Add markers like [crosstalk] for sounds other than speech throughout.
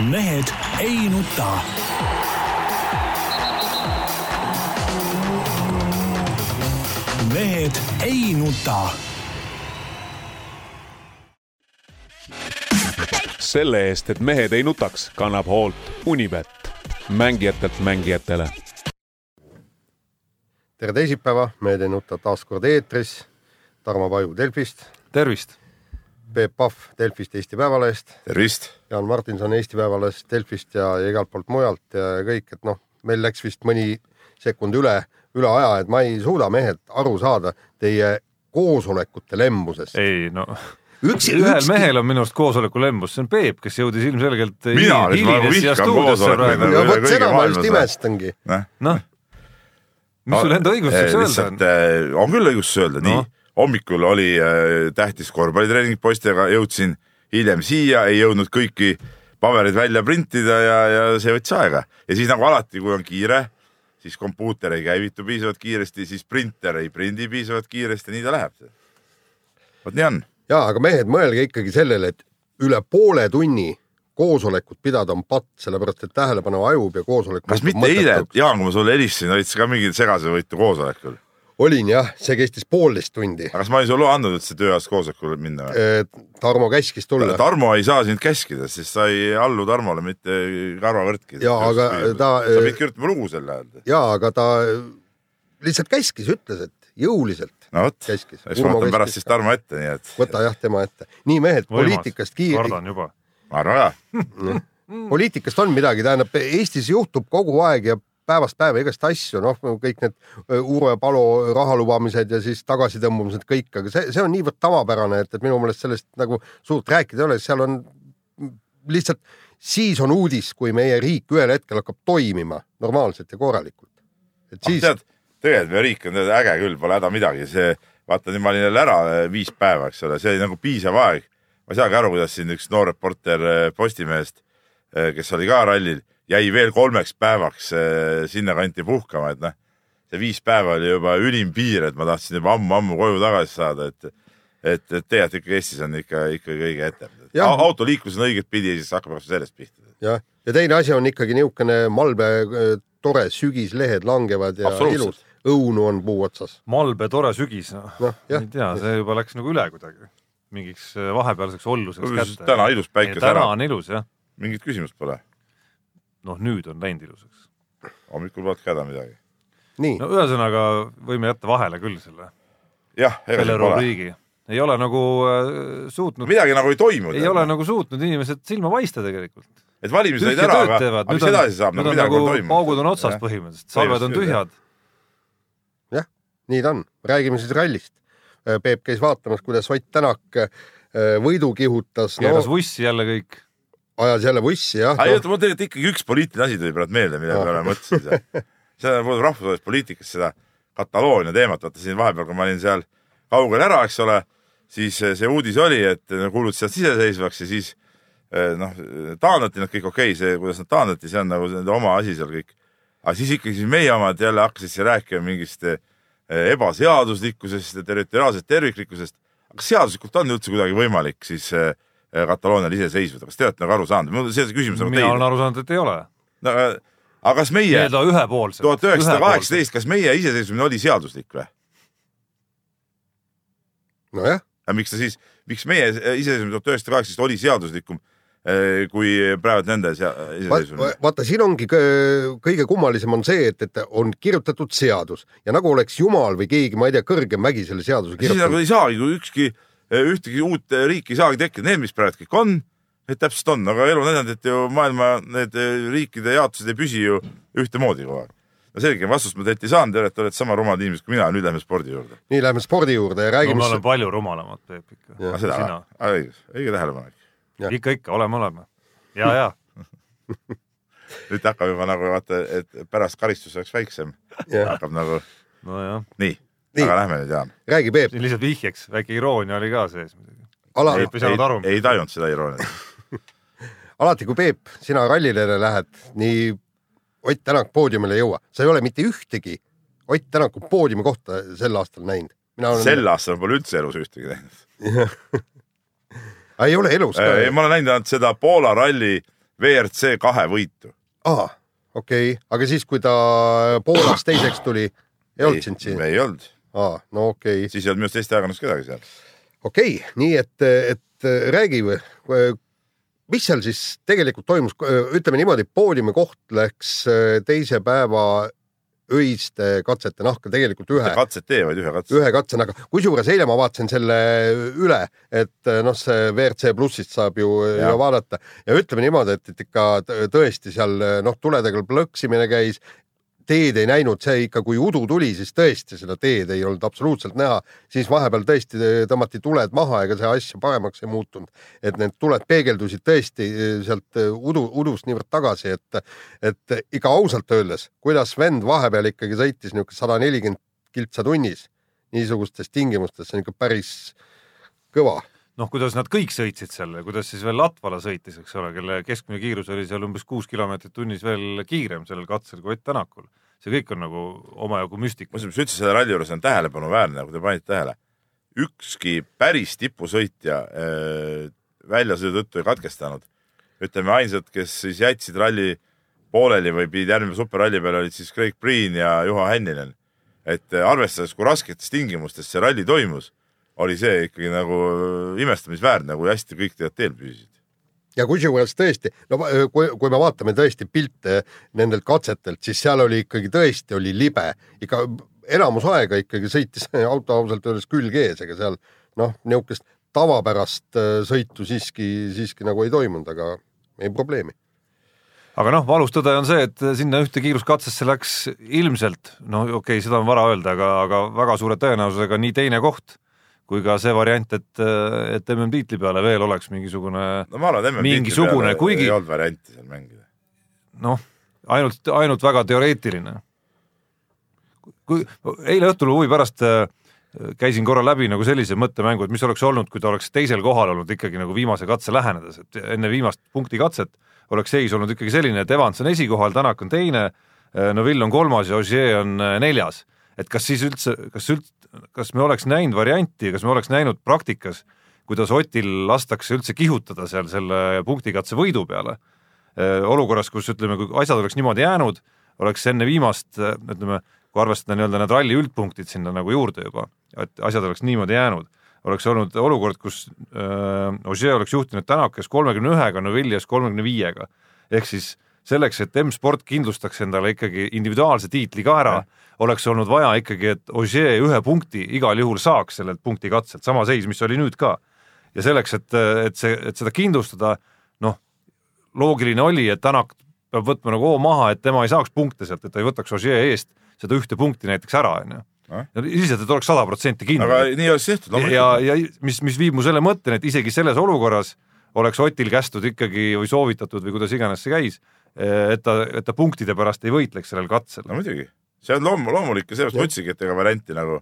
mehed ei nuta. mehed ei nuta. selle eest, et mehed ei nutaks, kannab hoolt Unibet, mängijatelt mängijatele. tere teisipäeva, Mehed ei nuta taas kord eetris. Tarmo Paju Delfist, tervist! Peep Pahv Delfist, Eesti Päevalehest, tervist! Jaan Martinson Eesti Päevalehest, Delfist ja, ja igalt poolt mujalt ja kõik, et noh, meil läks vist mõni sekund üle, üle aja, et ma ei suuda, mehed, aru saada teie koosolekute lemmusest. ei no Üksi- ühel ükski- mehel on minu arust koosoleku lembus, see on Peep, kes jõudis ilmselgelt Mina, kes ma nagu vihkan koosolekuid nagu- ja vot seda ma just imestangi. noh, mis sul enda õigustuseks öelda on äh, on küll õigustus öelda no., Noh. nii. Hommikul oli äh, tähtis korvpallitreening poistega, jõudsin hiljem siia, ei jõudnud kõiki pabereid välja printida ja, ja see võttis aega ja siis nagu alati, kui on kiire, siis kompuuter ei käivitu piisavalt kiiresti, siis printer ei prindi piisavalt kiiresti, nii ta läheb. vot nii on. ja aga mehed, mõelge ikkagi sellele, et üle poole tunni koosolekut pidada on patt, sellepärast et tähelepanu hajub ja koosolek. kas mitte eile, Jaan, kui ma sulle helistasin, olid sa ka mingi segasevõitu koosolekul? Olin jah, see kestis poolteist tundi. aga kas ma olin sulle andnud üldse tööajast koosolekule minna või? Tarmo käskis tulla. Tarmo ei saa sind käskida, sest sa ei allu Tarmole mitte karvavõrdki. Jaa, aga ta- sa pidid kirjutama lugu sel ajal. ja aga ta lihtsalt käskis, ütles, et jõuliselt no vot, eks ma võtan pärast siis Tarmo ette, nii et võta jah tema ette. nii mehed, poliitikast kiire, kardan juba. ma arvan ka. poliitikast on midagi, tähendab Eestis juhtub kogu aeg ja päevast päeva igast asju, noh, kõik need Urve Palo raha lubamised ja siis tagasitõmbumised kõik, aga see, see on niivõrd tavapärane, et, et minu meelest sellest nagu suurt rääkida ei ole, seal on lihtsalt siis on uudis, kui meie riik ühel hetkel hakkab toimima normaalselt ja korralikult. et siis tead, tegelikult meie riik on äge küll, pole häda midagi, see vaata nüüd ma olin jälle ära eh, viis päeva, eks ole, see oli nagu piisav aeg. ma ei saagi aru, kuidas siin üks noor reporter eh, Postimehest, kes oli ka rallil, jäi veel kolmeks päevaks eh, sinnakanti puhkama, et noh, see viis päeva oli juba ülim piir, et ma tahtsin juba ammu-ammu koju tagasi saada, et et, et tegelikult ikka Eestis on ikka, ikkagi õige ette. Jah. autoliiklus on õiget pidi siis hakkab kas või sellest pihta. jah, ja teine asi on ikkagi niisugune malbe öö, tore sügislehed langevad ja ilus, õunu on puu otsas. malbe tore sügis, noh noh, jah ei, tea, see juba läks nagu üle kuidagi mingiks äh, vahepealseks olluseks kätte. täna ilus päike täna on ilus jah, mingit küsimust pole. Noh nüüd on läinud ilusaks. hommikul polnud ka häda midagi. no ühesõnaga võime jätta vahele küll selle, jah, ega siin pole. ei ole nagu äh, suutnud, midagi nagu ei toimu. ei ole nagu suutnud inimesed silma paista tegelikult. et valimised olid ära, aga, aga mis on, edasi saab, nagu midagi nagu pole toimunud. paugud on otsas Jah. põhimõtteliselt, salved on tühjad. jah, nii ta on, räägime siis rallist. Peep käis vaatamas, kuidas Ott Tänak öö, võidu kihutas, no keeras vussi jälle kõik. Ajas jälle vussi jah no, oota, mul tegelikult ikkagi üks poliitiline asi tuli praegu meelde, mille Ah. ma mõtlesin. see puudutab rahvusvahelist poliitikat, seda Kataloonia teemat, vaata siin vahepeal, kui ma olin seal kaugel ära, eks ole, siis see uudis oli, et kuulutasid iseseisvaks ja siis eh, noh, taandati nad kõik okei okay,, see, kuidas nad taandati, see on nagu nende oma asi seal kõik. aga siis ikkagi siis meie omad jälle hakkasid siin rääkima mingist eh, ebaseaduslikkusest ja territoriaalsest terviklikkusest. kas seaduslikult on üldse kuidagi võimalik siis eh, Kataloonial iseseisvuda, kas te olete nagu aru saanud? mul see küsimus on mina olen aru saanud, et ei ole. no aga aga kas meie tuhat üheksasada kaheksateist, kas meie iseseisvumine oli seaduslik või? nojah, miks ta siis, miks meie iseseisvumine tuhat üheksasada kaheksateist oli seaduslikum kui praegu nende iseseisvumine? vaata siin ongi kõ- kõige kummalisem on see, et, et on kirjutatud seadus ja nagu oleks jumal või keegi, ma ei tea, kõrgem vägi selle seaduse siis nagu kirjutanud. ei saagi, kui ükski, ühtegi uut riiki ei saagi tekkida, need, mis praegu kõik on, need täpselt on, aga elu on näidanud, et ju maailma need riikide jaotused ei püsi ju ühtemoodi kogu aeg. no selge, vastust ma teilt ei saanud, te olete sama rumalad inimesed kui mina, nüüd lähme spordi juurde. nii, lähme spordi juurde ja no räägime me oleme palju rumalamad, Peep ikka. Aga seda sina., õigus, õige tähelepanek. Jah. ikka, ikka, oleme, oleme. ja, ja nüüd hakkab juba nagu vaata, et pärast karistus oleks väiksem, hakkab nagu nojah, Nii. Aga lähme nüüd Jaan. räägi, Peep, lihtsalt vihjeks, väike iroonia oli ka sees muidugi. ala, Ei saanud aru. ei tajunud seda irooniat. [laughs] alati kui Peep, sina rallile lähed, nii Ott Tänak poodiumile ei jõua, sa ei ole mitte ühtegi Ott Tänaku poodiumi kohta sel aastal näinud. mina olen, sel aastal ma pole üldse elus ühtegi näinud. [laughs] ei ole elus ka ei, ma olen näinud ainult seda Poola ralli WRC kahe võitu. aa, okei okay., aga siis, kui ta Poolas teiseks tuli, ei olnud sind siin? ei olnud, aa, no okei okay., siis ei olnud minu arust Eesti ajakirjanduses kedagi seal. okei okay., nii et, et räägi, mis seal siis tegelikult toimus, ütleme niimoodi, poodiumi koht läks äh, teise päeva öiste katsete nahka tegelikult ühe katset tee, vaid ühe katse. ühe katsena, aga kusjuures eile ma vaatasin selle üle, et noh, see WRC plussist saab ju, Jah. ju vaadata ja ütleme niimoodi, et, et ikka tõesti seal noh, tuledega plõksimine käis, teed ei näinud, see ikka, kui udu tuli, siis tõesti seda teed ei olnud absoluutselt näha, siis vahepeal tõesti tõmmati tuled maha, ega see asja paremaks ei muutunud, et need tuled peegeldusid tõesti sealt udu, udust niivõrd tagasi, et, et ikka ausalt öeldes, kuidas vend vahepeal ikkagi sõitis niisugune sada nelikümmend kiltsa tunnis niisugustes tingimustes, see on ikka päris kõva. noh, kuidas nad kõik sõitsid seal ja kuidas siis veel Latvala sõitis, eks ole, kelle keskmine kiirus oli seal umbes kuus kilomeetrit tunnis veel kiirem sellel katsel kui Ott Tänakul. see kõik on nagu omajagu müstika. muuseas, mis üldse selle ralli juures on tähelepanuväärne, kui te panite tähele, ükski päris tipusõitja äh, väljasõidu tõttu ei katkestanud. ütleme, ainsad, kes siis jätsid ralli pooleli või pidid järgmine superralli peale, olid siis Craig Breen ja Juha Hänninen. et äh, arvestades, kui rasketes tingimustes see ralli toimus, oli see ikkagi nagu imestamisväärne, kui hästi kõik tegelikult teel püsisid. ja kusjuures tõesti, no va- kui, kui me vaatame tõesti pilte nendelt katsetelt, siis seal oli ikkagi tõesti oli libe, ikka enamus aega ikkagi sõitis [laughs] auto ausalt öeldes külg ees, ega seal noh, niisugust tavapärast äh, sõitu siiski, siiski nagu ei toimunud, aga ei probleemi. aga noh, valus tõde on see, et sinna ühte kiiruskatsesse läks ilmselt, no okei okay,, seda on vara öelda, aga, aga väga suure tõenäosusega nii teine koht kui ka see variant, et, et MM-tiitli peale veel oleks mingisugune no ma arvan, et Mingisugune, kuigi- ei olnud varianti seal mängida. noh, ainult, ainult väga teoreetiline. kui eile õhtul huvi pärast äh, käisin korra läbi nagu sellise mõttemängu, et mis oleks olnud, kui ta oleks teisel kohal olnud ikkagi nagu viimase katse lähenedes, et enne viimast punkti katset oleks seis olnud ikkagi selline, et Evans on esikohal, Tänak on teine, Neville on kolmas ja Ogier on äh, neljas. et kas siis üldse, kas üldse, kas me oleks näinud varianti, kas me oleks näinud praktikas, kuidas Otil lastakse üldse kihutada seal selle punktikatse võidu peale olukorras, kus ütleme, kui asjad oleks niimoodi jäänud, oleks enne viimast, ütleme, kui arvestada nii-öelda need ralli üldpunktid sinna nagu juurde juba, et asjad oleks niimoodi jäänud, oleks olnud olukord, kus äh, Ogier oleks juhtinud Tänakes kolmekümne ühega, Noviljas kolmekümne viiega. ehk siis selleks, et M-sport kindlustaks endale ikkagi individuaalse tiitli ka ära, oleks olnud vaja ikkagi, et Ogier ühe punkti igal juhul saaks sellelt punktikatselt, sama seis, mis oli nüüd ka. ja selleks, et, et see, et seda kindlustada, noh, loogiline oli, et Tänak peab võtma nagu hoo maha, et tema ei saaks punkte sealt, et ta ei võtaks Ogier eest seda ühte punkti näiteks ära, onju. Noh. lihtsalt, et oleks sada protsenti kindel aga nii oleks tehtud ja, ja mis, mis viib mu selle mõtteni, et isegi selles olukorras oleks Otil kästud ikkagi või soovitatud või kuidas iganes see käis, et ta, et ta punktide pärast ei võitleks sellel katsel. no muidugi, see on loom-, loomulik ja seepärast ma ütlesingi, et ega varianti nagu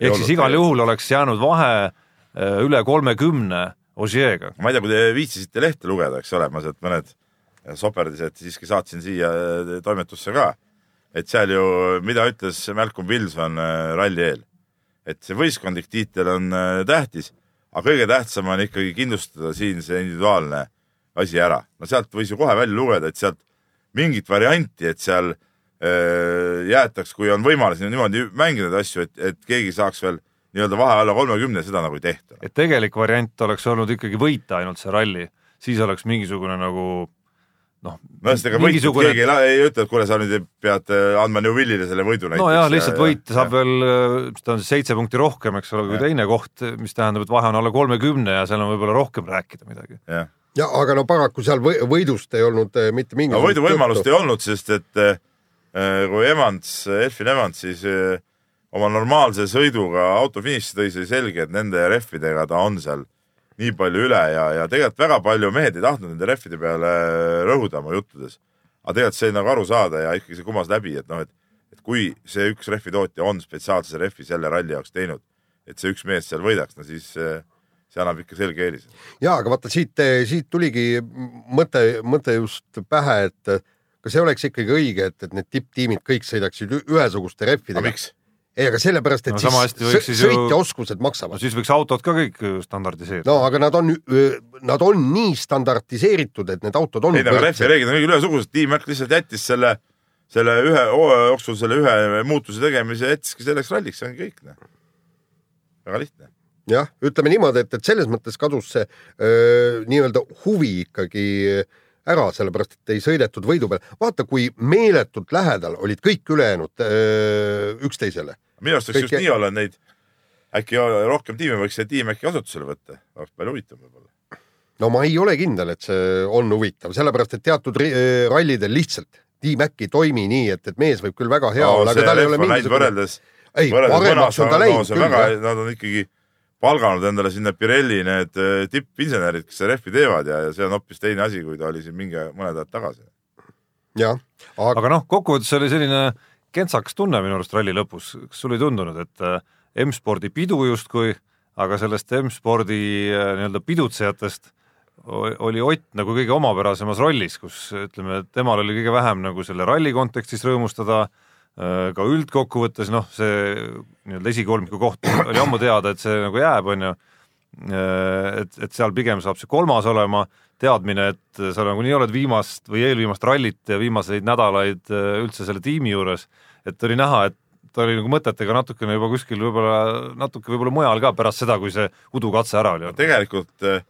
ehk siis igal juhul oleks jäänud vahe eh, üle kolmekümne Ogier'ga. ma ei tea, kui te viitsisite lehte lugeda, eks ole, ma sealt mõned soperdised siiski saatsin siia toimetusse ka. et seal ju, mida ütles Malcolm Wilson ralli eel, et see võistkondlik tiitel on äh, tähtis, aga kõige tähtsam on ikkagi kindlustada siin see individuaalne asi ära. no sealt võis ju kohe välja lugeda, et sealt mingit varianti, et seal äh, jäetaks, kui on võimalus niimoodi mängida neid asju, et, et keegi saaks veel nii-öelda vahe alla kolmekümne, seda nagu ei tehta. et tegelik variant oleks olnud ikkagi võita ainult see ralli, siis oleks mingisugune nagu noh, no sest ega võitu keegi ei, ei ütle, et kuule, sa nüüd pead äh, andma Newville'ile selle võidu näiteks. no jah, lihtsalt võita saab veel, mis ta on, seitse punkti rohkem, eks ole, kui teine koht, mis tähendab, et vahe on alla kolmekümne ja seal on võib-olla rohkem rääkida midagi. jah, ja aga no paraku seal või, võidust ei olnud eh, mitte no mingisugust võiduvõimalust ei olnud, sest et äh, kui Evans, Elfin Evans siis äh, oma normaalse sõiduga auto finiši tõi, see oli selge, et nende rehvidega ta on seal nii palju üle ja, ja tegelikult väga palju mehed ei tahtnud nende rehvide peale rõhuda oma juttudes. aga tegelikult see nagu aru saada ja ikkagi see kumas läbi, et noh, et, et kui see üks rehvitootja on spetsiaalse rehvi selle ralli jaoks teinud, et see üks mees seal võidaks, no siis äh, see annab ikka selge eelise. ja aga vaata siit, siit tuligi mõte, mõte just pähe, et kas see oleks ikkagi õige, et, et need tipptiimid kõik sõidaksid ühesuguste rehvidega, ei, aga sellepärast, et No no, siis siis ju- sõitjaoskused no maksavad. siis võiks autod ka kõik ju standardiseerida no aga nad on, nad on nii standardiseeritud, et need autod on ei, aga rehvi reeglid on kõik ühesugused, Tiim lihtsalt jättis selle, selle ühe hooaja jooksul selle ühe muutuse tegemise jättiski selleks ralliks, see ongi kõik. väga lihtne. jah, ütleme niimoodi, et, et selles mõttes kadus see nii-öelda huvi ikkagi ära, sellepärast et ei sõidetud võidu peale. vaata, kui meeletult lähedal olid kõik ülejäänud üksteisele. minu arust võiks just Kõik- nii olla, neid äkki rohkem tiime võiks see tiim äkki kasutusele võtta, oleks palju huvitavam võib-olla. no ma ei ole kindel, et see on huvitav, sellepärast et teatud rallidel lihtsalt T-Mac ei toimi nii, et, et mees võib küll väga hea olla, aga tal ei ole mingisugune, võrreldes, võrreldes paremaks on ta läinud küll, väga jah., nad on ikkagi palganud endale sinna Pirelli need äh, tippinsenerid, kes seda rehvi teevad ja, ja see on hoopis teine asi, kui ta oli siin mingi mõned ajad tagasi. jah, aga aga noh, kokkuvõttes oli selline kentsakas tunne minu arust ralli lõpus, kas sulle ei tundunud, et äh, M-spordi pidu justkui, aga sellest M-spordi äh, nii-öelda pidutsejatest oli Ott nagu kõige omapärasemas rollis, kus ütleme, temal oli kõige vähem nagu selle ralli kontekstis rõõmustada, ka üldkokkuvõttes noh, see nii-öelda esikolmiku koht [clears throat] oli ammu teada, et see nagu jääb, on ju, et, et seal pigem saab see kolmas olema, teadmine, et sa nagunii oled viimast või eelviimast rallit ja viimaseid nädalaid äh, üldse selle tiimi juures, et oli näha, et ta oli nagu mõtetega natukene juba kuskil võib-olla natuke võib-olla mujal ka pärast seda, kui see udukatse ära oli tegelikult äh,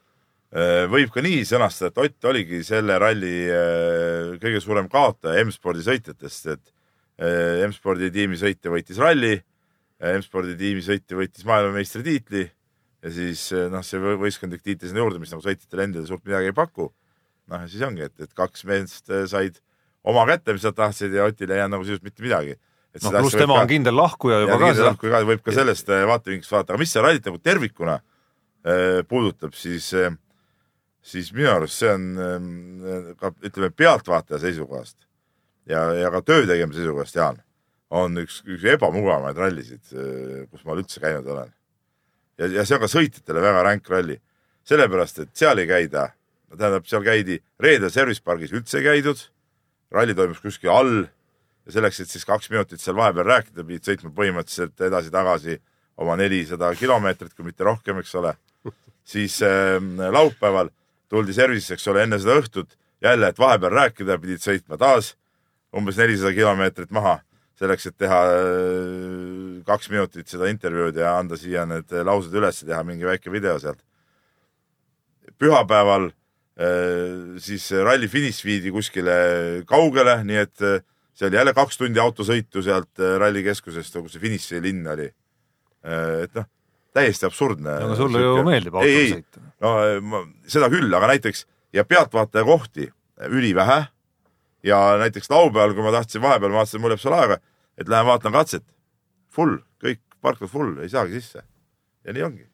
võib ka nii sõnastada, et Ott oligi selle ralli äh, kõige suurem kaotaja M-spordi sõitjatest, et äh, M-spordi tiimi sõitja võitis ralli, M-spordi tiimi sõitja võitis maailmameistritiitli ja siis äh, noh, see võ- võistkondlik tiitel sinna juurde, mis nagu sõitjatele endale suurt midagi ei paku. noh, ja siis ongi, et, et kaks meest äh, said oma kätte, mis nad tahtsid ja Otil ei jäänud nagu sisuliselt mitte midagi. noh, pluss tema on kindel lahkuja juba ka kui ka võib ka sellest äh, vaatevinklist vaadata, aga mis seda rallit nagu tervikuna äh, puudutab, siis, siis minu arust see on äh, ka ütleme pealtvaataja seisukohast ja, ja ka töö tegemise seisukohast, Jaan, on üks, üks ebamugavamaid rallisid, kus ma üldse käinud olen. ja, ja see on ka sõitjatele väga ränk ralli, sellepärast et seal ei käida, tähendab, seal käidi reedel service pargis üldse ei käidud, ralli toimus kuskil all ja selleks, et siis kaks minutit seal vahepeal rääkida, pidid sõitma põhimõtteliselt edasi-tagasi oma nelisada kilomeetrit, kui mitte rohkem, eks ole. siis äh, laupäeval tuldi service'isse, eks ole, enne seda õhtut jälle, et vahepeal rääkida, pidid sõitma taas umbes nelisada kilomeetrit maha selleks, et teha äh, kaks minutit seda intervjuud ja anda siia need laused üles, teha mingi väike video sealt. pühapäeval äh, siis ralli finiš viidi kuskile kaugele, nii et äh, see oli jälle kaks tundi autosõitu sealt äh, rallikeskusest, kus see finišilinn oli. et noh, täiesti absurdne. aga sulle ju meeldib sõita. no äh, ma, seda küll, aga näiteks ja pealtvaataja kohti ülivähe ja näiteks laupäeval, kui ma tahtsin vahepeal, ma vaatasin, mul jääb seal aega, et lähen vaatan katset. Full, kõik parklad full, ei saagi sisse. ja nii ongi.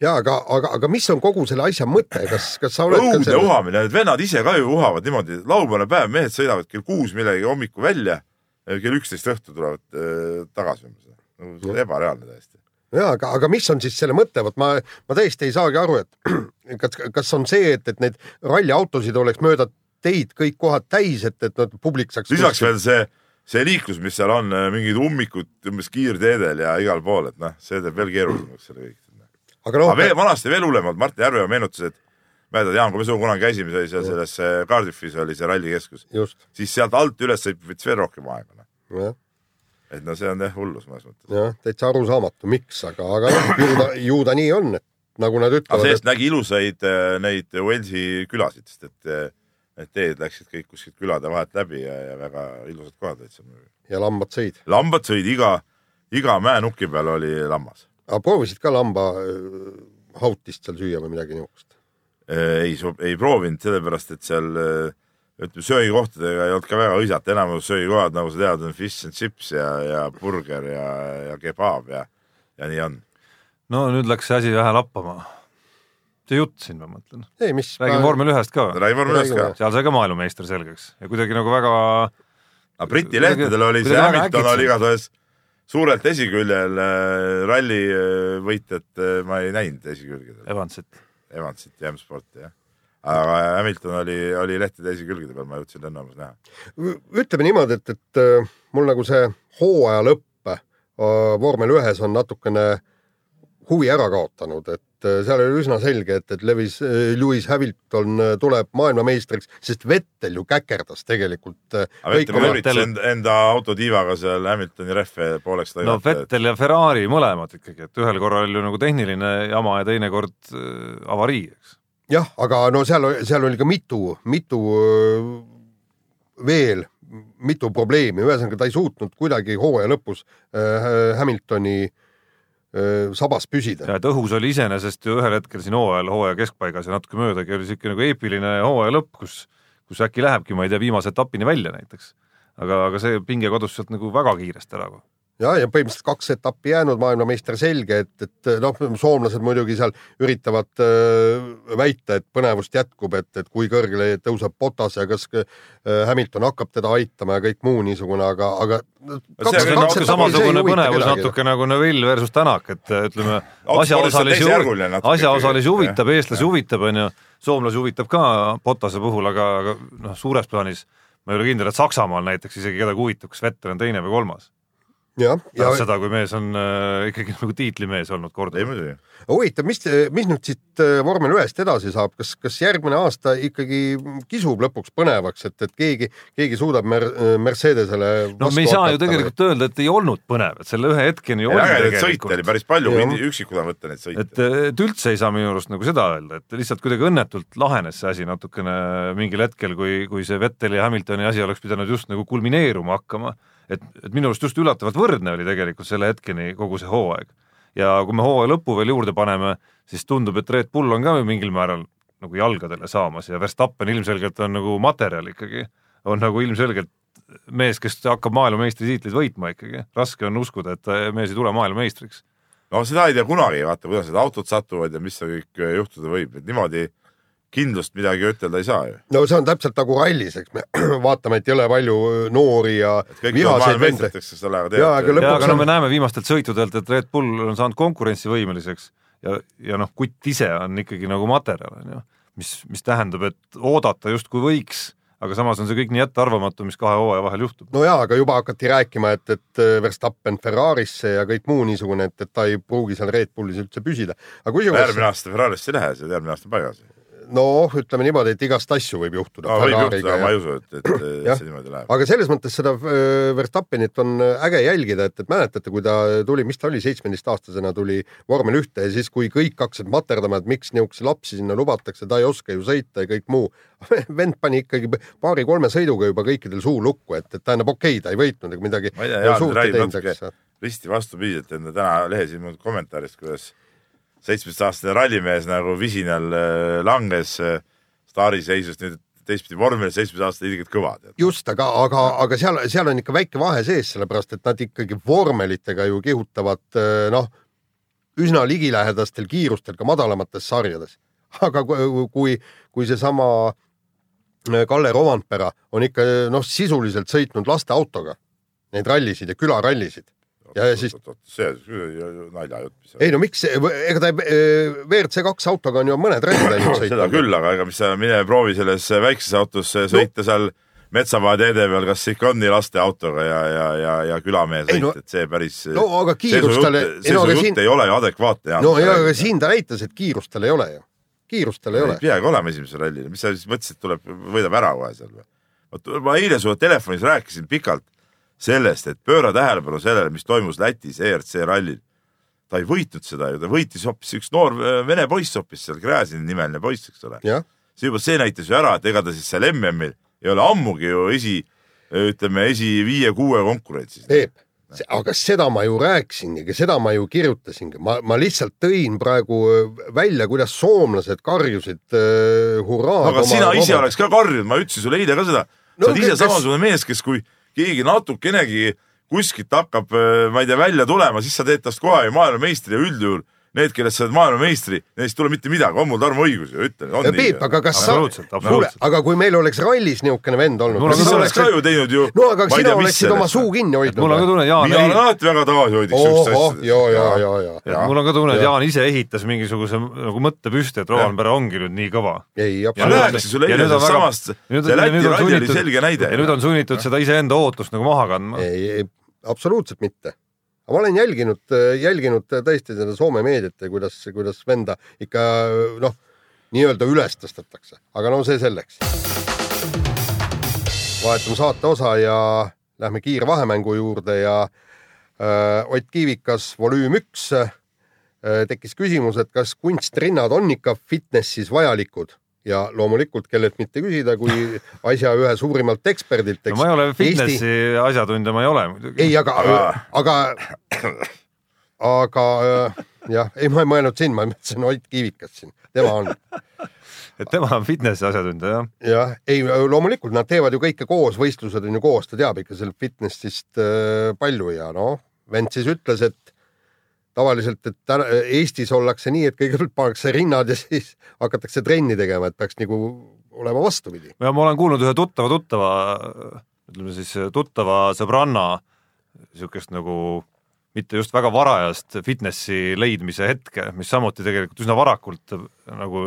ja aga, aga, aga mis on kogu selle asja mõte, kas, kas sa oled õudne selles, uhamine, need vennad ise ka ju uhavad niimoodi, laupäevane päev, mehed sõidavad kell kuus millegagi hommikul välja, kell üksteist õhtul tulevad äh, tagasi umbes. nagu see on ebareaalne täiesti. ja aga, aga mis on siis selle mõte, vot ma, ma tõesti ei saagi aru, et [clears throat] kas, kas on see, et, et neid ralliautosid oleks mööda teid kõik kohad täis, et, et noh, publik saaks lisaks veel see, see liiklus, mis seal on, mingid ummikud umbes kiirteedel ja igal pool, et noh, see teeb veel keerulisemaks selle kõik. aga noh aga, veel vanasti veel hullemalt, Martin Järveoja meenutas, et mäletad, Jaan, kui me sinuga kunagi käisime, see oli seal selles äh, Cardiffis oli see rallikeskus, just, siis sealt alt üles sõitma võttis veel rohkem aega. noh. et no see on jah hullus mõnes mõttes. jah, täitsa arusaamatu, miks, aga, aga noh, ju ta, ju ta nii on, et nagu nad aga ütlevad, see-eest nägi ilusaid äh, neid Walesi külasid, sest et äh, need teed läksid kõik kuskilt külade vahelt läbi ja, ja väga ilusad kohad olid seal. ja lambad sõid. lambad sõid iga, iga mäenuki peal oli lammas. aga proovisid ka lamba äh, hautist seal süüa või midagi niisugust? Äh, ei, ei proovinud, sellepärast et seal äh, ütleme, söögikohtadega ei olnud ka väga hõisata, enamus söögikohad, nagu sa tead, on fish and chips ja, ja burger ja, ja kebaab ja, ja nii on. no nüüd läks see asi vähe lappama. See jutt siin, ma mõtlen. ei, mis. räägime vormel ühest ka. räägime vormel ühest ka seal sai ka maailmameister selgeks ja kuidagi nagu väga aga Briti lehtedel oli see Hamilton oli igatahes suurelt esiküljel äh, ralli äh, võitjat äh, ma ei näinud esikülgedel, Evansit. Evansit ja M-Sporti jah. aga Hamilton oli, oli lehtede esikülgede peal, ma jõudsin lennujaamas näha. ütleme niimoodi, et, et mul nagu see hooaja lõpp vormel ühes on natukene huvi ära kaotanud, et äh, seal oli üsna selge, et, et Lewis, Lewis Hamilton äh, tuleb maailmameistriks, sest Vettel ju käkerdas tegelikult äh, Vettel enda, enda autotiivaga seal Hamiltoni rehve pooleks no et- Vettel ja Ferrari mõlemad ikkagi, et ühel korral ju nagu tehniline jama ja teine kord äh, avarii, eks. jah, aga no seal, seal oli ka mitu, mitu veel, mitu probleemi, ühesõnaga ta ei suutnud kuidagi hooaja lõpus äh, Hamiltoni äh, sabas püsida. ja et õhus oli iseenesest ju ühel hetkel siin hooajal, hooaja keskpaigas ja natuke möödagi oli niisugune nagu eepiline hooaja lõpp, kus, kus äkki lähebki, ma ei tea, viimase etapini välja näiteks. aga, aga see pinge kadus sealt nagu väga kiiresti ära. ja, ja põhimõtteliselt kaks etappi jäänud, maailmameister selge, et, et noh, soomlased muidugi seal üritavad äh, väita, et põnevust jätkub, et, et kui kõrgele tõuseb Botas ja kas äh, Hamilton hakkab teda aitama ja kõik muu niisugune, aga, aga natuke samasugune põnevus natuke nagu Neville versus Tänak, et ütleme, asjaosalisi asjaosalisi huvitab, eestlasi huvitab, onju, soomlasi huvitab ka Botase puhul, aga, aga noh, suures plaanis ma ei ole kindel, et Saksamaal näiteks isegi kedagi huvitab, kas Vettel on teine või kolmas. jah, ja pärast seda, kui mees on äh, ikkagi nagu tiitlimees olnud ei korduvalt. huvitav, mis, mis nüüd siit äh, vormel ühest edasi saab, kas, kas järgmine aasta ikkagi kisub lõpuks põnevaks, et, et keegi, keegi suudab Mer-, Mercedesele no me ei saa ju tegelikult öelda, et ei olnud põnev, et selle ühe hetkeni oli ägedaid sõite oli tegelikult. päris palju, üksikud on võtta neid sõite. et, et üldse ei saa minu arust nagu seda öelda, et lihtsalt kuidagi õnnetult lahenes see asi natukene mingil hetkel, kui, kui see Vetteli ja Hamiltoni asi oleks pidanud just nagu kulmineeruma hakkama. et, et minu arust just üllatavalt võrdne oli tegelikult selle hetkeni kogu see hooaeg. ja kui me hooaja lõppu veel juurde paneme, siis tundub, et Red Bull on ka mingil määral nagu jalgadele saamas ja Verstappen ilmselgelt on nagu materjal ikkagi, on nagu ilmselgelt mees, kes hakkab maailmameistritiitleid võitma ikkagi, raske on uskuda, et mees ei tule maailmameistriks. no seda ei tea kunagi, vaata, kuidas need autod satuvad ja mis seal kõik juhtuda võib, et niimoodi kindlust midagi ütelda ei saa ju. no see on täpselt nagu rallis, eks me [clears throat] vaatame, et jõle palju noori ja vihaseid vende. ole, aga Jaa, aga no me näeme viimastelt sõitudelt, et Red Bull on saanud konkurentsivõimeliseks ja, ja noh, kutt ise on ikkagi nagu materjal, on ju, mis, mis tähendab, et oodata justkui võiks, aga samas on see kõik nii ettearvamatu, mis kahe hooaja vahel juhtub. no jaa, aga juba hakati rääkima, et, et Verstappen Ferrarisse ja kõik muu niisugune, et, et ta ei pruugi seal Red Bullis üldse püsida. aga kusjuures järgmine aasta Ferrarisse ei lähe, see järgmine aasta on paigas. noh, ütleme niimoodi, et igast asju võib juhtuda no võib juhtuda, aga ma ei usu, et, et Jah. see niimoodi läheb. aga selles mõttes seda äh, Verstappenit on äge jälgida, et, et mäletate, kui ta tuli, mis ta oli, seitsmeteistaastasena tuli vormel ühte ja siis, kui kõik hakkasid materdama, et miks niisuguseid lapsi sinna lubatakse, ta ei oska ju sõita ja kõik muu. [laughs] vend pani ikkagi paari-kolme sõiduga juba kõikidel suu lukku, et, et tähendab, okei okay,, ta ei võitnud ega midagi risti vastupidi, et täna lehes ilmunud kommentaarist, kuidas seitsmeteistaastane rallimees nagu visinal äh, langes äh, staariseisust nüüd teistpidi vormel, seitsmeteistaastased ilgelt kõvad. just, aga, aga, aga seal, seal on ikka väike vahe sees, sellepärast et nad ikkagi vormelitega ju kihutavad eh, noh, üsna ligilähedastel kiirustel ka madalamates sarjades. aga kui, kui, seesama Kalle Rovanpera on ikka noh, sisuliselt sõitnud lasteautoga neid rallisid ja külarallisid. Ja siis- see naljajutt. ei no miks, ega ta eh, WRC kaks autoga on ju mõned rallid läinud sõitma. seda küll, aga ega mis sa mine proovi selles väikses autos sõita seal metsamaa teede peal, kas ikka on nii laste autoga ja, ja, ja, ja külamehe Ei sõit no- no,, et see päris. no aga kiirust tal, see su jutt siin... ei ole ju adekvaatne. no ja, aga siin ta näitas, et kiirust tal ei ole ju, kiirust tal ei ole ei. peagi olema esimesel rallil, mis sa siis mõtlesid, tuleb, võidab ära kohe seal või? vot ma eile sulle telefonis rääkisin pikalt sellest, et pööra tähelepanu sellele, mis toimus Lätis ERC rallil. ta ei võitnud seda ju, ta võitis hoopis üks noor äh, vene poiss hoopis seal, Gräzin nimeline poiss, eks ole. see juba, see näitas ju ära, et ega ta siis seal MM-il ei ole ammugi ju esi, ütleme esi-viie-kuue konkurentsis. Peep, aga seda ma ju rääkisingi, seda ma ju kirjutasingi, ma, ma lihtsalt tõin praegu äh, välja, kuidas soomlased karjusid äh, hurraa. aga sina ise oleks ka karjunud, ma ütlesin sulle eile ka seda. No sa oled ise kes- samasugune mees, kes kui keegi natukenegi kuskilt hakkab, ma ei tea, välja tulema, siis sa teed tast kohe ju maailmameistri ja üldjuhul need, kellest sa oled maailmameistri, neist ei tule mitte midagi, on mul Tarmo õigus ju, ütlen. Peep, aga kas sa, kuule aga kui meil oleks rallis niisugune vend olnud Mul on siis oleks ka ju teinud ju. no aga sina oleksid oma suu kinni mul on ka hoidnud. tunne, Jaan mina olen ei..., alati väga tagasihoidlik siukestes ohoh, asjades. ja, ja, ja, ja, Jaa. mul on ka tunne, et. Jaan ise ehitas mingisuguse nagu mõtte püsti, et Rovanpera ongi nüüd nii kõva. ei, absoluutselt. ja nüüd on samast, see ja Läti nüüd on ralli oli selge näide ja. nüüd on sunnitud seda iseenda ootust nagu maha kandma. ei, ei, absoluutselt mitte. Aga ma olen jälginud, jälginud tõesti seda Soome meediat ja kuidas, kuidas venda ikka noh, nii-öelda üles tõstetakse, aga no see selleks. vahetame saate osa ja lähme kiirvahemängu juurde ja äh, Ott Kiivikas, volüüm üks äh,. tekkis küsimus, et kas kunstrinnad on ikka fitnessis vajalikud ja loomulikult, kellelt mitte küsida, kui asja ühe suurimalt eksperdilt. no ma ei ole fitnessi Eesti... asjatundja, ma ei ole muidugi. ei, aga, aga, aga äh, jah, ei, ma ei mõelnud sind, ma mõtlesin Ott Kiivikas siin, tema on [laughs] et tema on fitnessi asjatundja, jah. jah, ei loomulikult nad teevad ju kõike koos, võistlused on ju koos, ta teab ikka sellest fitnessist äh, palju ja noh, vend siis ütles, et tavaliselt, et täna Eestis ollakse nii, et kõigepealt pannakse rinnad ja siis hakatakse trenni tegema, et peaks nagu olema vastupidi. ja ma olen kuulnud ühe tuttava tuttava, ütleme siis tuttava sõbranna niisugust nagu mitte just väga varajast fitnessi leidmise hetke, mis samuti tegelikult üsna varakult nagu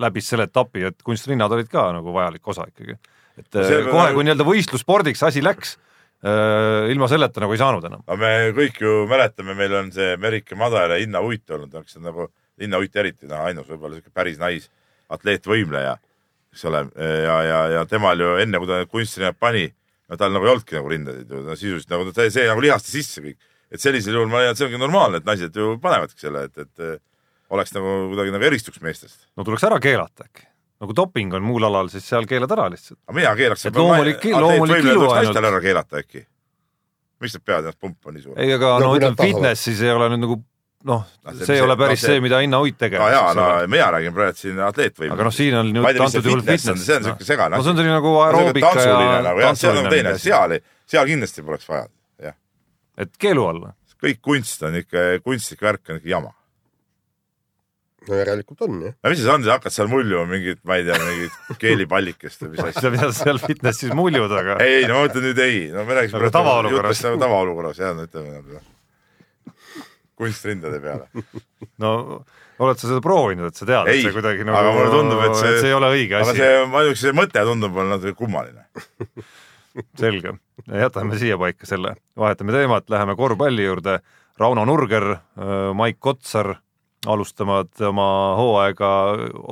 läbis selle etapi, et kunstrinnad olid ka nagu vajalik osa ikkagi. et See- kohe, kui nii-öelda võistlusspordiks asi läks, ilma selleta nagu ei saanud enam. aga me kõik ju mäletame, meil on see Merike Madar ja Inna Uit olnud, eks see on nagu, Inna Uit eriti, noh ainus võib-olla siuke päris naisatleet, võimleja, eks ole, ja, ja, ja temal ju enne, kui ta kunstrinnad pani, no tal nagu ei olnudki nagu rindasid ju, no sisuliselt nagu see, see nagu lihasti sisse kõik. et sellisel juhul ma leian, et see ongi normaalne, et naised ju panevadki selle, et, et oleks nagu kuidagi nagu eristuks meestest. no tuleks ära keelata äkki. Nagu doping on muul alal, siis seal keelad ära lihtsalt. aga mina keelaks. Et loomulik- loomulik ilu ainult. naistel ära keelata äkki. miks nad peavad ennast pumpama nii suur? ei, aga No no, ütleme nad tahavad. fitness siis ei ole nüüd nagu noh No see-, see ei ole päris no see- see, mida Inna Uit tegeles no jaa, no mina räägin praegu siin atleetvõimest. aga noh, siin on nüüd antud juhul fitness see on siuke segane no see on selline nagu aeroobika ja tantsuline nagu see on teine asi, seal, seal kindlasti poleks vaja, jah. et keelu alla. kõik kunst on ikka, kunstlik värk on ikka jama. No järelikult on jah. no mis see on, sa hakkad seal muljuma mingit, ma ei tea, mingit keelipallikest või mis asja. [laughs] mida sa seal fitnessis muljud, aga ei, no ma ütlen nüüd ei, no me räägime Aga tavaolukorras. nagu tavaolukorras jah, no ütleme nagu kunstrindade peale. no oled sa seda proovinud, et sa tead, et ei see, kuidagi nagu, aga mulle tundub, et see, see ei ole õige aga asi, see, ainuüksi see mõte tundub mulle natuke kummaline. [laughs] selge. jätame siiapaika selle, vahetame teemat, läheme korvpalli juurde. Rauno Nurger, Maik Kotsar alustavad oma hooaega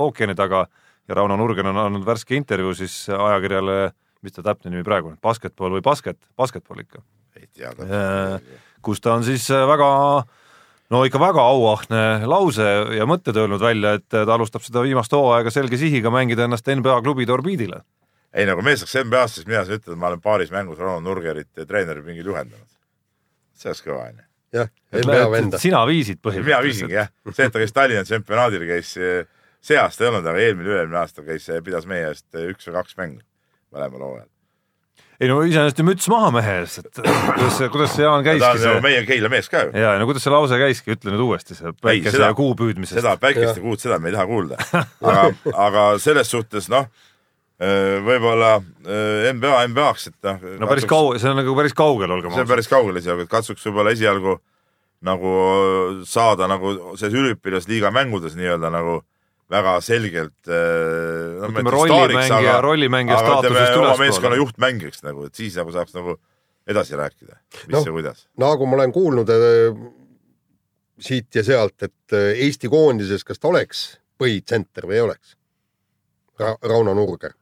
ookeani taga ja Rauno Nurger on andnud värske intervjuu siis ajakirjale, mis ta täpne nimi praegu on, Basketball või Basket, Basketball ikka, ei tea Äh, kus ta on siis väga no ikka väga auahne lause ja mõtted öelnud välja, et ta alustab seda viimast hooaega selge sihiga mängida ennast NBA klubide orbiidile. ei no kui mees saaks NBA-sse, siis mina ütelda, et ma olen paaris mängus Ronald Nurgerit treeneripingil juhendanud. see oleks kõva onju. jah, NBA venda. sina viisid mina põhimõtteliselt. viisingi jah, see, et ta käis Tallinna tsempionaadil, käis, see aasta ei olnud, aga eelmine, üle-eelmine aasta käis, pidas meie eest üks või kaks mängu mõlemal hooajal. ei no iseenesest ju müts maha mehe ees, et kuidas see, kuidas see Jaan ta käiski on ju see meie Keila mees ka ju. ja no kuidas see lause käiski, ütle nüüd uuesti see päikese seda- ja kuu püüdmisest. seda päikest ja kuud, seda me ei taha kuulda. [laughs] aga, aga selles suhtes noh, võib-olla äh, NBA NBA-ks, et noh. no päris kaugel, see on nagu päris kaugel, olgem see on päris kaugel esialgu, et katsuks võib-olla esialgu nagu saada nagu selles üliõpilasliiga mängudes nii-öelda nagu väga selgelt äh, no, Ütleme, rollimängija- rollimängija staatusest oma ülespoole. meeskonna juhtmängijaks nagu, et siis nagu saaks nagu edasi rääkida, mis no. ja kuidas. nagu ma olen kuulnud äh, siit ja sealt, et äh, Eesti koondises, kas ta oleks põhitsenter või ei oleks Ra? Rauno Nurger.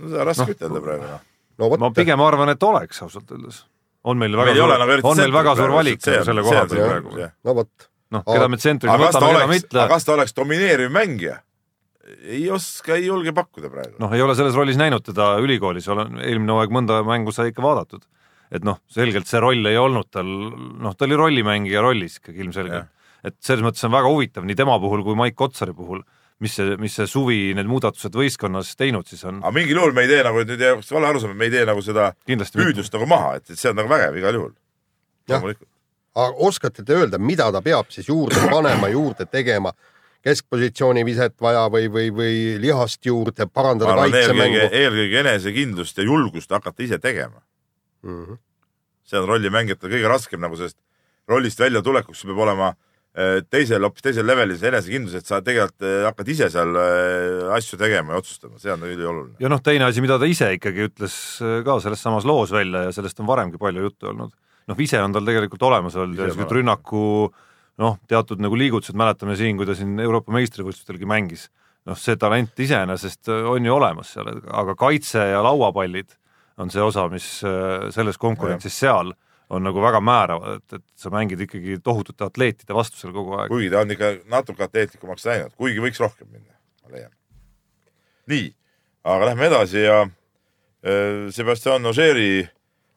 No seda on raske ütelda praegu noh. no vot ma, pigem arvan, et oleks ausalt öeldes. on meil väga Meil suur nagu, on meil väga suur valik see on- selle koha peal praegu no vot, noh, keda me ta võtame, keda mitte aga, kas ta oleks domineeriv mängija? ei oska, ei julge pakkuda praegu no.. noh, ei ole selles rollis näinud teda ülikoolis, olen eelmine hooaeg mõnda mängu sai ikka vaadatud. et noh, selgelt see roll ei olnud tal, noh, ta oli rollimängija rollis ikkagi ilmselgelt. et selles mõttes on väga huvitav nii tema puhul kui Maik Kotsari puhul, mis see, mis see suvi need muudatused võistkonnas teinud siis on aga mingil juhul me ei tee nagu, nüüd oleks vale arusaam, et me ei tee nagu seda kindlasti mitte. püüdlust nagu maha, et, et see on nagu vägev igal juhul. Aga oskate te öelda, mida ta peab siis juurde panema, juurde tegema? keskpositsiooni viset vaja või, või, või lihast juurde, parandada arvan eelkõige, kaitsemängu. eelkõige enesekindlust ja julgust hakata ise tegema. Mhm. see on rollimängijatel kõige raskem nagu sellest rollist väljatulekuks peab olema teisel, hoopis teisel levelil see enesekindlus, et sa tegelikult eh, hakkad ise seal eh, asju tegema ja otsustama, see on ülioluline. ja noh, teine asi, mida ta ise ikkagi ütles äh, ka selles samas loos välja ja sellest on varemgi palju juttu olnud. noh, vise on tal tegelikult olemas olnud Ise ja olemas. rünnaku noh, teatud nagu liigutused, mäletame siin, kui ta siin Euroopa meistrivõistlustelgi mängis, noh, see talent iseenesest on ju olemas seal, aga kaitse ja lauapallid on see osa, mis äh, selles konkurentsis seal on nagu väga määravad, et, et sa mängid ikkagi tohutute atleetide vastu seal kogu aeg. kuigi ta on ikka natuke atleetlikumaks läinud, kuigi võiks rohkem minna, ma leian. nii, aga lähme edasi ja äh, Sebastian Ogeri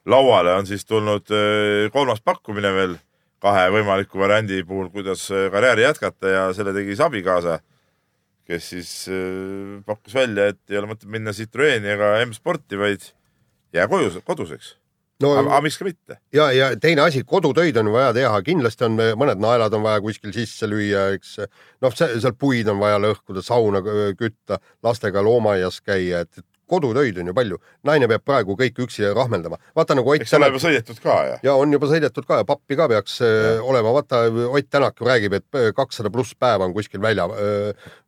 lauale on siis tulnud äh, kolmas pakkumine veel kahe võimaliku variandi puhul, kuidas äh, karjääri jätkata ja selle tegi siis abikaasa, kes siis pakkus välja, et ei ole mõtet minna Citroeni ega M-sporti, vaid jää koju, koduseks. No aga miks ka mitte? ja, ja teine asi, kodutöid on vaja teha, kindlasti on mõned naelad on vaja kuskil sisse lüüa, eks. noh, seal puid on vaja lõhkuda, sauna kü- kütta, lastega loomaaias käia, et kodutöid on ju palju. naine peab praegu kõik üksi rahmeldama. vaata nagu Ott Tänak juba sõidetud ka ja? ja on juba sõidetud ka ja pappi ka peaks ja. olema, vaata Ott Tänak ju räägib, et kakssada pluss päeva on kuskil välja,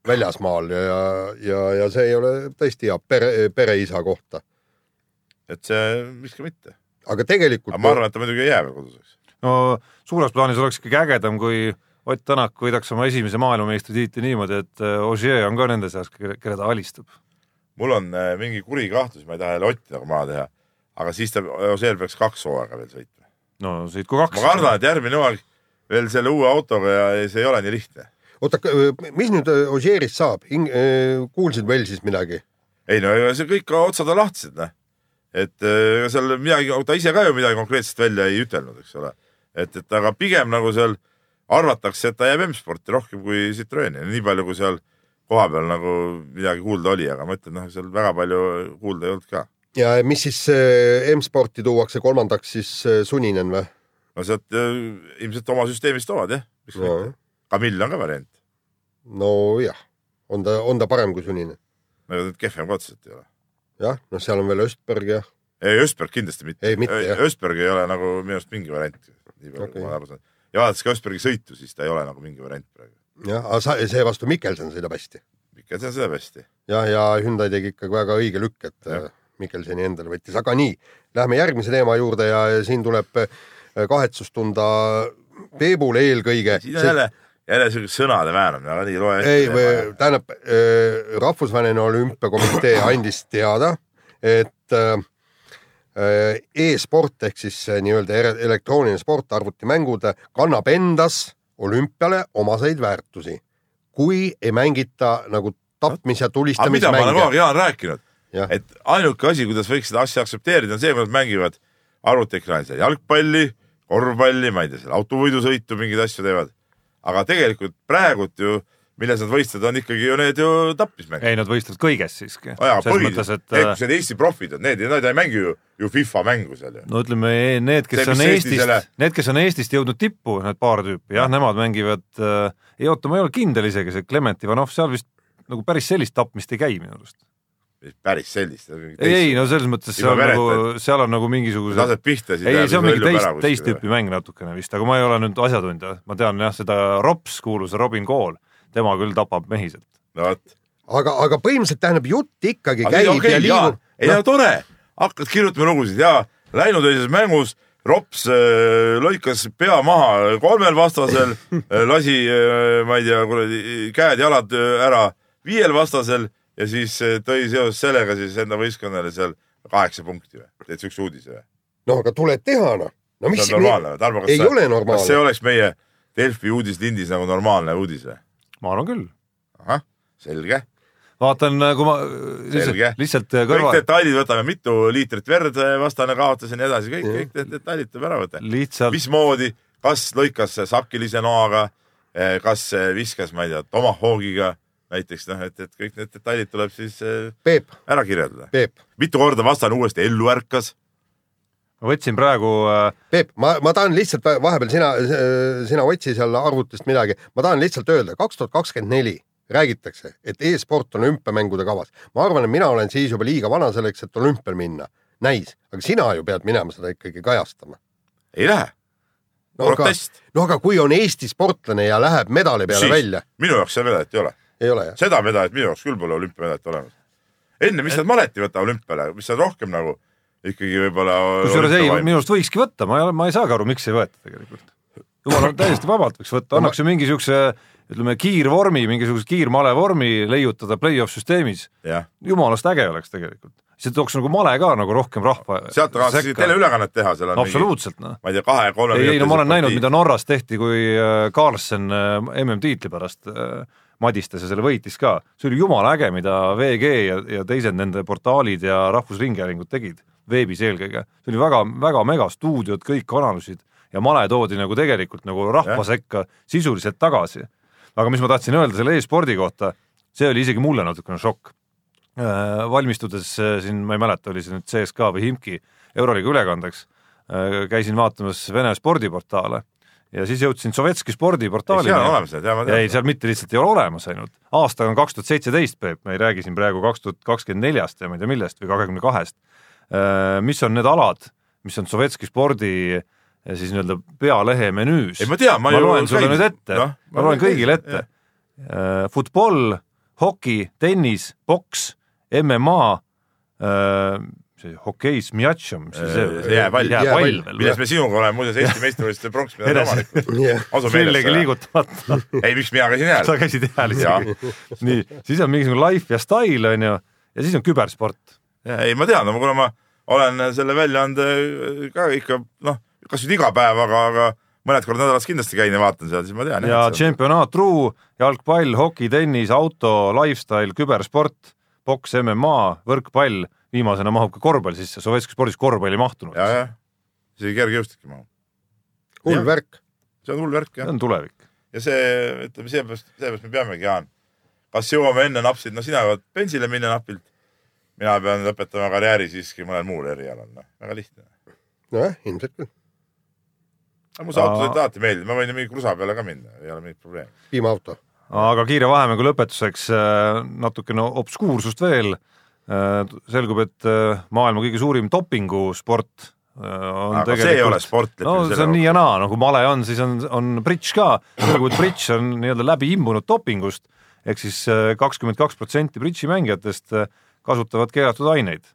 väljasmaal ja, ja, ja see ei ole tõesti hea pere, pereisa kohta. et see, miks ka mitte. Aga tegelikult ma arvan, et ta muidugi ei jää veel koduseks. no suures plaanis oleks ikkagi ägedam, kui Ott Tänak võidaks oma esimese maailmameistritiitli niimoodi, et äh, Ogier on ka nende seas, kelle ta alistab. mul on äh, mingi kuri kahtlus, ma ei taha jälle Otti nagu maha teha, aga siis ta, Oseel peaks kaks hooaega veel sõitma. no sõitku kaks. ma kardan, et järgmine hooaeg veel selle uue autoga ja see ei ole nii lihtne. oota, mis nüüd Ogierist saab? kuulsid veel siis midagi? ei no ega see kõik otsad on lahtised, noh. Et äh, seal midagi, ta ise ka ju midagi konkreetset välja ei ütelnud, eks ole. et, et aga pigem nagu seal arvatakse, et ta jääb M-sporti rohkem kui Citroeni, nii palju kui seal kohapeal nagu midagi kuulda oli, aga ma ütlen, noh, seal väga palju kuulda ei olnud ka. ja mis siis äh, M-sporti tuuakse kolmandaks siis äh, Suninen või? no sealt ilmselt oma süsteemist toovad jah, miks No. mitte. Kamill on ka variant, nojah, on ta, on ta parem kui Suninen? ega nüüd kehvem ka otseselt ei ole. jah, noh, seal on veel Östberg ja ei, Ösberg kindlasti mitte. Ei, mitte, jah. Ösberg ei ole nagu minu arust mingi variant, nii palju Okei. kui ma aru saan. ja vaadates ka Ösbergi sõitu, siis ta ei ole nagu mingi variant praegu. jah, aga sa- seevastu Mikkelson sõidab hästi. ikka see on seda hästi. ja, ja Hyundai tegi ikkagi väga õige lükk, et Jah. äh, Mikkelsoni endale võttis, aga nii, lähme järgmise teema juurde ja ja siin tuleb äh, kahetsust tunda Peebule eelkõige. siin on jälle, jälle siuke sõnade vääramine, aga nii loe ei, tähendab äh, Rahvusvaheline Olümpiakomitee [coughs] andis teada, et äh, e-sport ehk siis nii-öelda ere- elektrooniline sport, arvutimängud kannab endas olümpiale omaseid väärtusi, kui ei mängita nagu tapmis- ja aga mida ma olen kogu aeg. Jaan rääkinud, et ainuke asi, kuidas võiks seda asja aktsepteerida, on see, kui nad mängivad arvutiekraanil jalgpalli, korvpalli, ma ei tea, seal autovõidusõitu, mingeid asju teevad. Aga tegelikult praegult ju, milles nad võistlevad, on ikkagi ju need ju tapmismängud. ei, nad võistlevad kõiges siiski. aja selles põhiliselt need, äh, kus need Eesti profid on, need, need ei mängi ju, ju FIFA mängu seal ju. no ütleme, need, kes See, on Eestist selle-, need, kes on Eestist jõudnud tippu, need paar tüüpi, jah, nemad mängivad äh,, ei oota, ma ei ole kindel isegi, see Klement Ivanov seal vist nagu päris sellist tapmist ei käi minu arust. Päris sellist. ei, ei no selles mõttes seal nagu seal on nagu mingisugused lased pihta, siis ei, ei, see on mingi teist, teist tüüpi mäng natukene vist, aga ma ei ole nüüd asjatundja, ma tean jah, seda Rops kuulus Robin Kool, tema küll tapab mehiselt. no vot. aga, aga põhimõtteliselt tähendab jutt ikkagi aga käib okei, ja Jaan liigub,. ei no. tore, hakkad kirjutama lugusid ja läinud öises mängus. Rops äh, lõikas pea maha kolmel vastasel, [laughs] lasi, ma ei tea, kuradi käed-jalad äh, ära. Viiel vastasel ja siis äh, tõi seoses sellega siis enda võistkonnale seal kaheksa punkti või, teed siukse uudise või? no aga tuleb teha noh. no mis see on normaalne või? Tarmo, kas ei ole kas see normaalne. oleks meie Delfi uudislindis nagu normaalne uudis või? ma arvan küll. ahah, selge. vaatan, kui ma lihtsalt, lihtsalt kõik kõrval, detailid võtame, mitu liitrit verd vastane kaotas ja nii edasi, kõik, kõik need detailid tuleb ära võtta. lihtsalt, mismoodi, kas lõikas sakilise noaga, kas viskas, ma ei tea, tomahoogiga näiteks noh, et, et kõik need detailid tuleb siis eh, Peep, ära kirjeldada. Peep, mitu korda vastane uuesti ellu ärkas, ma võtsin praegu äh, Peep, ma, ma tahan lihtsalt vahepeal sina, sina otsi seal arvutist midagi, ma tahan lihtsalt öelda, kaks tuhat kakskümmend neli räägitakse, et e-sport on olümpiamängude kavas. ma arvan, et mina olen siis juba liiga vana selleks, et olümpial minna. näis, aga sina ju pead minema seda ikkagi kajastama. ei lähe, no aga, protest. no aga kui on Eesti sportlane ja läheb medali peale Siis. välja, minu jaoks seda medalit ei ole, ei ole jah? seda medalit minu jaoks küll pole olümpiamedalit olemas. enne, mis nad maleti võtavad olümpiale, mis on rohkem nagu ikkagi võib-olla. kusjuures ei, minu arust võikski võtta, ma ei ole, ma ei saagi aru, miks ei võeta tegelikult. jumala täiesti vabalt võiks võtta, annaks ju mingi siukse ütleme kiirvormi, mingisuguse kiirmale vormi leiutada play-off süsteemis. jumalast äge oleks tegelikult, see tooks nagu male ka nagu rohkem rahva. sealt tahaks isegi teleülekannet teha, seal on mingi, absoluutselt noh. ma ei tea, kahe-kolme ei, ei no ma olen näinud, mida Norras tehti, kui äh, Carlsen äh, MM-tiitli pärast äh, madistas ja selle võitis ka. see oli jumala äge, mida VG ja, ja teised nende portaalid ja Rahvusringhäälingud tegid, veebis eelkõige. see oli väga, väga mega stuudiod, kõik analüüsid ja male toodi nagu tegelikult nagu rahva sekka sisuliselt tagasi. aga mis ma tahtsin öelda selle e-spordi kohta, see oli isegi mulle natukene šokk. valmistudes äh, siin, ma ei mäleta, oli see nüüd CSKA või Himki Euroliiga ülekandeks, käisin vaatamas Vene spordiportaale ja siis jõudsin Sovetski spordiportaali. seal on olemas need, jaa ma ei, tean. seal mitte lihtsalt ei ole olemas ainult, aasta on kaks tuhat seitseteist, Peep, me ei räägi siin praegu kaks tuhat kakskümmend neljast ja ma ei tea millest või kahekümne kahest. mis on need alad, mis on Sovetski spordi siis nii-öelda pealehe menüüs? ei ma tean, ma ma loen sulle nüüd ette no,, ma loen kõigile ette. Football, hoki, tennis, poks, MMA, see hokeis, mjatšam, mis see Äh, see jääpall. jääpall milles me sinuga oleme muuseas Eesti meistrivõistluste pronksmedali omanikud. millegi seda. liigutamata. [laughs] ei, miks mina käisin hääl sa? käisid hääl isegi. nii, siis on mingisugune life ja style onju ja siis on kübersport. ei, ma tean, kuna ma olen selle väljaande ka ikka noh, kas nüüd iga päev, aga, aga mõned korrad nädalas kindlasti käin ja vaatan seal, siis ma tean. ja tšempionaat True, jalgpall, hoki, tennis, auto, lifestyle, kübersport, poks, MMA, võrkpall, viimasena mahub ka korvpall sisse, Sovetski spordis korvpall ei mahtunud. ja, jah, isegi kergejõustik ei mahu. hull värk. see on hull värk see jah. on tulevik. ja see, ütleme seepärast, seepärast me peamegi, Jaan, kas jõuame enne napsid, no sina jõuad bensile minna napilt. mina pean lõpetama karjääri siiski mõnel muul erialal, noh, väga lihtne. nojah, ilmselt küll. aga see autosõit alati meeldib, ma võin ju mingi krusa peale ka minna, ei ole mingit probleemi. piimaauto. aga kiire vahemängu lõpetuseks äh, natukene obskuursust veel. selgub, et äh, maailma kõige suurim dopingusport äh, on aga see ei ole sport. no see on nii ja naa, no kui male on, siis on, on bridž ka, selgub, et bridž on nii-öelda läbi imbunud dopingust ehk siis kakskümmend kaks protsenti bridži mängijatest äh, kasutavad keelatud aineid.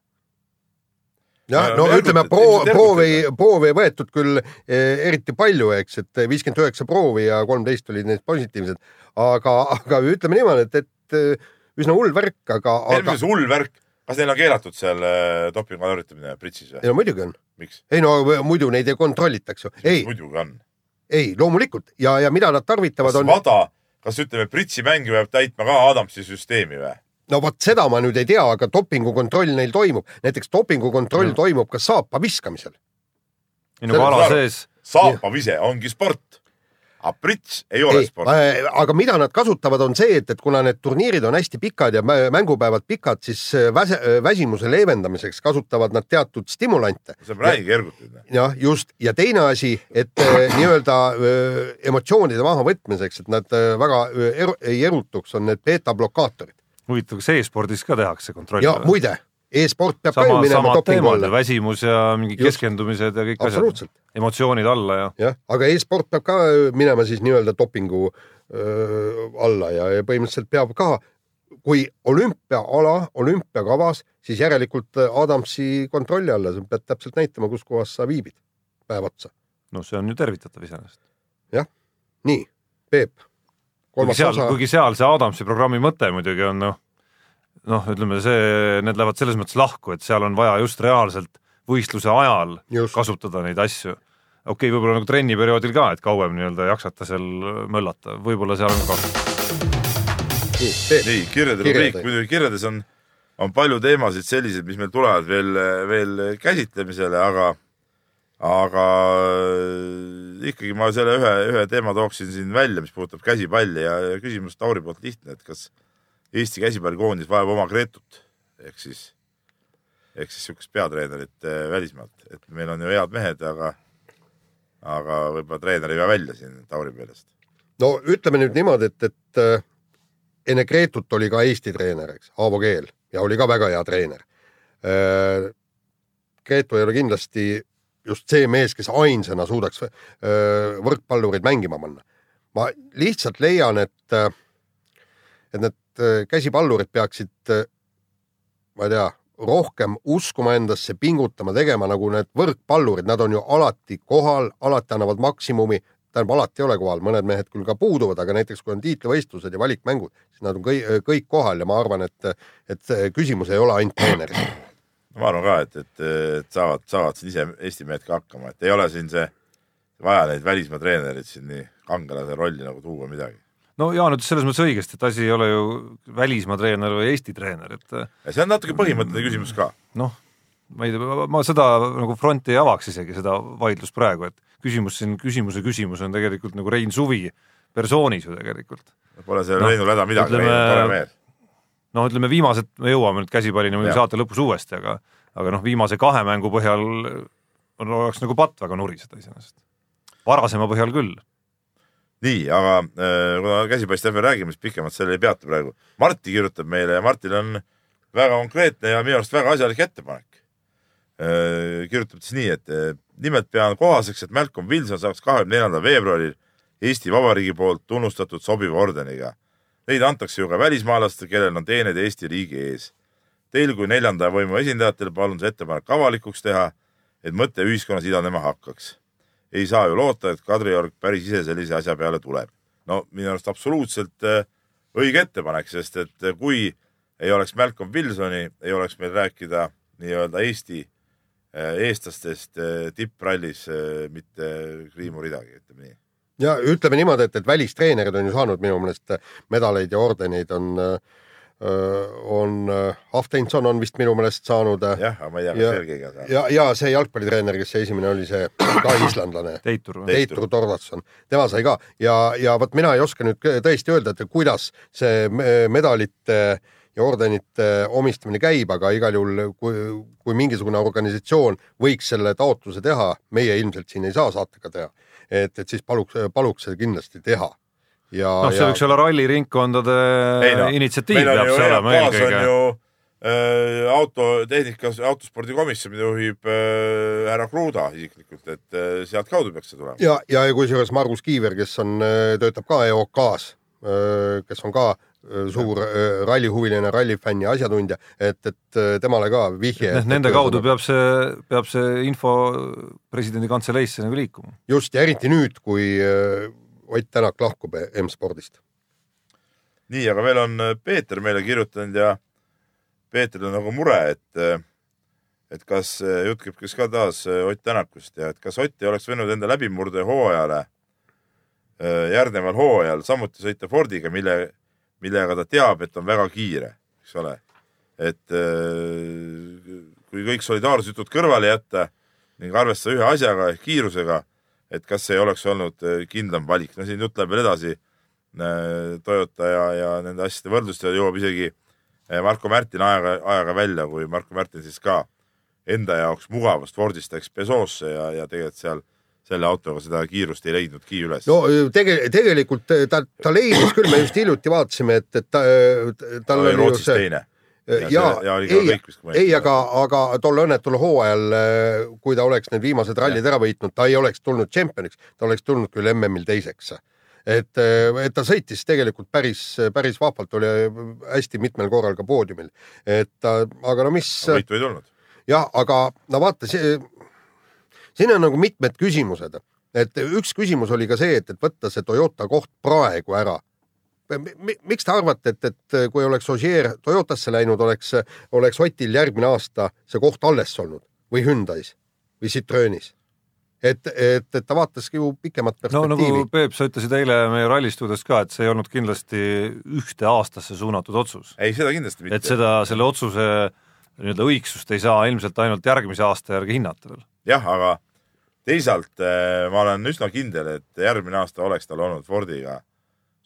jah, Ja no me ütleme, ilmselt proovi proovi ei võetud küll eh, eriti palju, eks, et viiskümmend üheksa proovi ja kolmteist olid need positiivsed, aga, aga ütleme niimoodi, et, et üsna hull värk, aga, aga eelmises hull värk, kas neil on keelatud seal äh, dopingu harjutamine pritsis või? ei no muidugi on. miks? ei no muidu neid ei kontrollitakse ju. ei, muidugi on. ei loomulikult ja, ja mida nad tarvitavad, kas on, Vada, kas ütleme, pritsi mängi peab täitma ka Adamsi süsteemi või? no vot seda ma nüüd ei tea, aga dopingukontroll neil toimub. näiteks dopingukontroll No. toimub ka saapa viskamisel. nii nagu ala sees, saapav ise ongi sport. Aga prits ei ole ei, sport. aga mida nad kasutavad, on see, et, et kuna need turniirid on hästi pikad ja mä- mängupäevad pikad, siis väse, väsimuse leevendamiseks kasutavad nad teatud stimulante. sa räägigi ergutid. jah, just ja teine asi, et eh, nii-öelda emotsioonide mahavõtmiseks, et nad väga eru, ei erutuks, on need beeta-blokaatorid. huvitav, kas e-spordis ka tehakse kontrolli ja? muide, e-sport peab ka ju sama, minema dopingu alla. väsimus ja mingi Just. keskendumised ja kõik asjad, emotsioonid alla ja jah, aga e-sport peab ka minema siis nii-öelda dopingu öö, alla ja, ja põhimõtteliselt peab ka, kui olümpiaala olümpiakavas, siis järelikult Adamsi kontrolli alla, sa pead täpselt näitama, kus kohas sa viibid päev otsa. noh, see on ju tervitatav iseenesest. nii, Peep. kuigi seal, osa, kuigi seal see Adamsi programmi mõte muidugi on noh, noh, ütleme see, need lähevad selles mõttes lahku, et seal on vaja just reaalselt võistluse ajal just, kasutada neid asju. okei okay,, võib-olla nagu trenniperioodil ka, et kauem nii-öelda jaksata seal möllata, võib-olla seal on ka kasu. nii, Kirjade. rubriik, muidugi kirjades on, on palju teemasid selliseid, mis meil tulevad veel, veel käsitlemisele, aga, aga äh, ikkagi ma selle ühe, ühe teema tooksin siin välja, mis puudutab käsipalli ja, ja küsimus Tauri poolt lihtne, et kas Eesti käsipallikoondis vajab oma Gretut ehk siis, ehk siis niisugust peatreenerit eh, välismaalt, et meil on ju head mehed, aga aga võib-olla treener ei vea välja siin Tauri meelest. no ütleme nüüd niimoodi, et, et äh, enne Gretut oli ka Eesti treener, eks, Aavo Keel ja oli ka väga hea treener. Gretu ei ole kindlasti just see mees, kes ainsana suudaks võrkpallurid mängima panna. ma lihtsalt leian, et, et need öö, käsipallurid peaksid, ma ei tea, rohkem uskuma endasse, pingutama, tegema nagu need võrkpallurid, nad on ju alati kohal, alati annavad maksimumi, tähendab, alati ei ole kohal, mõned mehed küll ka puuduvad, aga näiteks kui on tiitlivõistlused ja valikmängud, siis nad on kõik, kõik kohal ja ma arvan, et, et küsimus ei ole ainult treeneris. ma arvan ka, et, et, et saavad, saavad siin ise Eesti mehed ka hakkama, et ei ole siin see vaja neid välismaa treenereid siin nii kangelase rolli nagu tuua midagi. No Jaan ütles selles mõttes õigesti, et asi ei ole ju välismaa treener või Eesti treener, et ja see on natuke põhimõtteline küsimus ka. noh, ma ei tea, ma seda nagu fronti ei avaks isegi, seda vaidlust praegu, et küsimus siin, küsimuse küsimus on tegelikult nagu Rein Suvi persoonis ju tegelikult. Pole sellel Noh, Reinul häda midagi, Rein on tore mees. no ütleme, viimased, me jõuame nüüd käsipallini muidugi saate lõpus uuesti, aga aga noh, viimase kahe mängu põhjal on, oleks nagu patt väga nuriseda iseenesest. varasema põhjal küll. Nii, aga äh, kuna käsipaist läbi räägime, siis pikemalt sellele ei peatu praegu. Marti kirjutab meile ja Martil on väga konkreetne ja minu arust väga asjalik ettepanek. kirjutab siis nii, et äh, nimelt pean kohaseks, et Malcolm Wilson saaks kahekümne neljandal veebruaril Eesti Vabariigi poolt tunnustatud sobiva ordeniga. Neid antakse ju ka välismaalastele, kellel on teened Eesti riigi ees. Teil kui neljanda võimu esindajatel palun see ettepanek avalikuks teha, et mõte ühiskonnas idanema hakkaks. Ei saa ju loota, et Kadriorg päris ise sellise asja peale tuleb. no minu arust absoluutselt äh, õige ettepanek, sest et äh, kui ei oleks Malcolm Wilsoni, ei oleks meil rääkida nii-öelda Eesti äh, eestlastest äh, tipprallis äh, mitte kriimu ridagi, ütleme nii. ja ütleme niimoodi, et, et välistreenerid on ju saanud minu meelest medaleid ja ordeneid on, on Haftenson on vist minu meelest saanud. jah, aga ma ei tea, Ja- kas Sergeiga saab. ja, ja see jalgpallitreener, kes see esimene oli, see [clears throat] ka islandlane. Teitur? Teitur. Torvatson, tema sai ka ja, ja vot mina ei oska nüüd tõesti öelda, et kuidas see me- medalite ja ordenite omistamine käib, aga igal juhul, kui, kui mingisugune organisatsioon võiks selle taotluse teha, meie ilmselt siin ei saa saatega teha, et, et siis paluks, paluks seda kindlasti teha. Ja noh, see võiks olla ralliringkondade Ei no, initsiatiiv peab see olema eelkõige. äh, autotehnikas, autospordikomisjon, mida juhib äh, härra Kruda isiklikult, et äh, sealtkaudu peaks see tulema. ja, ja, ja kusjuures Margus Kiiver, kes on, töötab ka EOK-s, kes on ka öö, suur rallihuviline, rallifänn ja asjatundja, et, et temale ka vihje. Nende kaudu peab see, peab see info presidendi kantseleisse nagu liikuma. just ja eriti nüüd, kui Ott Tänak lahkub M-spordist. nii, aga veel on äh, Peeter meile kirjutanud ja Peetril on nagu mure, et äh, et kas äh, jutt käib kas ka taas Ott Tänakust ja et kas Ott ei oleks võinud enda läbimurde hooajale järgneval hooajal samuti sõita Fordiga, mille, millega ta teab, et on väga kiire, eks ole. et kui kõik solidaarsusjutud kõrvale jätta ning arvestada ühe asjaga ehk kiirusega, et kas ei oleks olnud äh, kindlam valik. no siin jutt läheb veel edasi äh, Toyota ja, ja nende asjade võrdlust ja jõuab isegi äh, Marko Märtin ajaga, ajaga välja, kui Marko Märtin siis ka enda jaoks mugavast Fordist läks Pesoosse ja, ja tegelikult seal selle autoga seda kiirust ei leidnudki üles. no tege, tegelikult ta, ta leidis küll, me just hiljuti vaatasime, et, et ta, ta tal oli oli Rootsis see teine. Ja, ja ei, ei aga, aga tol õnnetul hooajal, kui ta oleks need viimased rallid ära võitnud, ta ei oleks tulnud tšempioniks, ta oleks tulnud küll MM-il teiseks. et, et ta sõitis tegelikult päris, päris vahvalt, oli hästi mitmel korral ka poodiumil, et aga no mis. võitu ei tulnud. jah, aga no vaata, siin on nagu mitmed küsimused, et üks küsimus oli ka see, et, et võtta see Toyota koht praegu ära miks te arvate, et, et kui oleks Ogier Toyotasse läinud, oleks, oleks Otil järgmine aasta see koht alles olnud või Hyundai's või Citroenis? et, et, et ta vaataski ju pikemat no perspektiivi nagu Peep, sa ütlesid eile meie rallistuudios ka, et see ei olnud kindlasti ühte aastasse suunatud otsus. ei, seda kindlasti mitte. et seda, selle otsuse nii-öelda õigsust ei saa ilmselt ainult järgmise aasta järgi hinnata veel. jah, aga teisalt eh, ma olen üsna kindel, et järgmine aasta oleks tal olnud Fordiga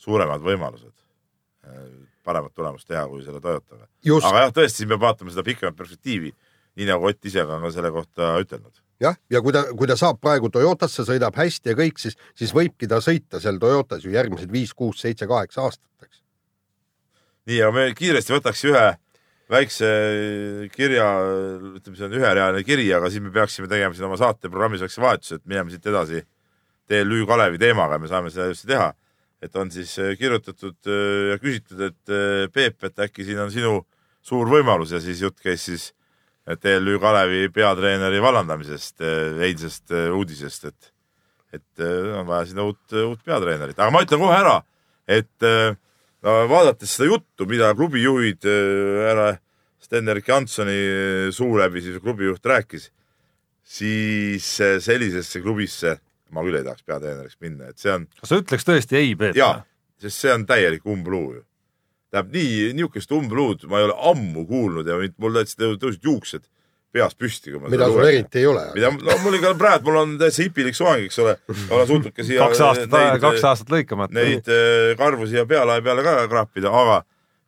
suuremad võimalused eh, paremat tulemust teha kui selle Toyotaga. Aga jah, tõesti, siin peab vaatama seda pikemat perspektiivi, nii nagu Ott ise ka on selle kohta ütelnud. jah, ja kui ta, kui ta saab praegu Toyotasse, sõidab hästi ja kõik, siis, siis võibki ta sõita seal Toyotas ju järgmised viis, kuus, seitse, kaheksa aastat, eks. nii, aga me kiiresti võtaks ühe väikse kirja, ütleme, see on üherealine kiri, aga siis me peaksime tegema siin oma saateprogrammis väikse vahetuse, et minema siit edasi TLÜ Kalevi teemaga, me saame seda just teha. Et on siis äh, kirjutatud äh, ja küsitud, et äh, Peep, et äkki siin on sinu suur võimalus ja siis jutt käis siis TLÜ Kalevi peatreeneri vallandamisest, eilsest uudisest, et, et on vaja sinna uut, uut peatreenerit, aga ma ütlen kohe ära, et no, vaadates seda juttu, mida klubijuhid härra Sten-Erik Jansoni suu läbi siis klubijuht rääkis, siis sellisesse klubisse ma küll ei tahaks peatreeneriks minna, et see on kas sa ütleks tõesti ei, Peep? jaa, sest see on täielik umbluu ju. tähendab nii, niisugust umbluud ma ei ole ammu kuulnud ja mind- mul täitsa tõu- tõusid juuksed peas püsti, kui ma mida sul eriti ei ole. mida, no mul ikka praegu, mul on täitsa hipilik soeng, eks ole, olen suutnud ka siia kaks aastat, kaks aastat lõikamata. neid eh, karvu siia pealae peale ka kraapida, aga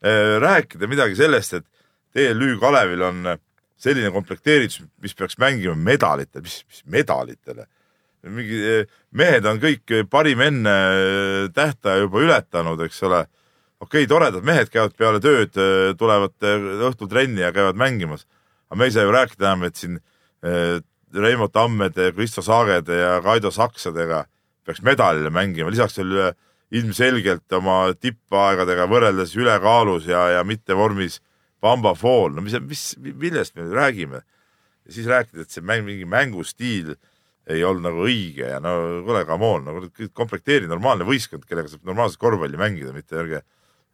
eh, rääkida midagi sellest, et TLÜ Kalevil on eh, selline komplekteeritus, mis peaks mängima medalitel, mis, mis medalitele? Mingi eh, mehed on kõik eh, parim enne eh, tähtaja juba ületanud, eks ole. okei okay,, toredad mehed käivad peale tööd, tulevad õhtul trenni ja käivad mängimas. aga me ei saa ju rääkida enam, et siin Reimo Tammede, Kristo Saagede ja Kaido Saksadega peaks medalile mängima, lisaks eh, ilmselgelt oma tippaegadega võrreldes ülekaalus ja, ja mitte vormis Bamba Fall, no mis, mis, millest me nüüd räägime? ja siis rääkida, et see mäng, mingi mängustiil ei olnud nagu õige ja no kuule, come on, no komplekteeri normaalne võistkond, kellega saab normaalset korvpalli mängida, mitte ärge,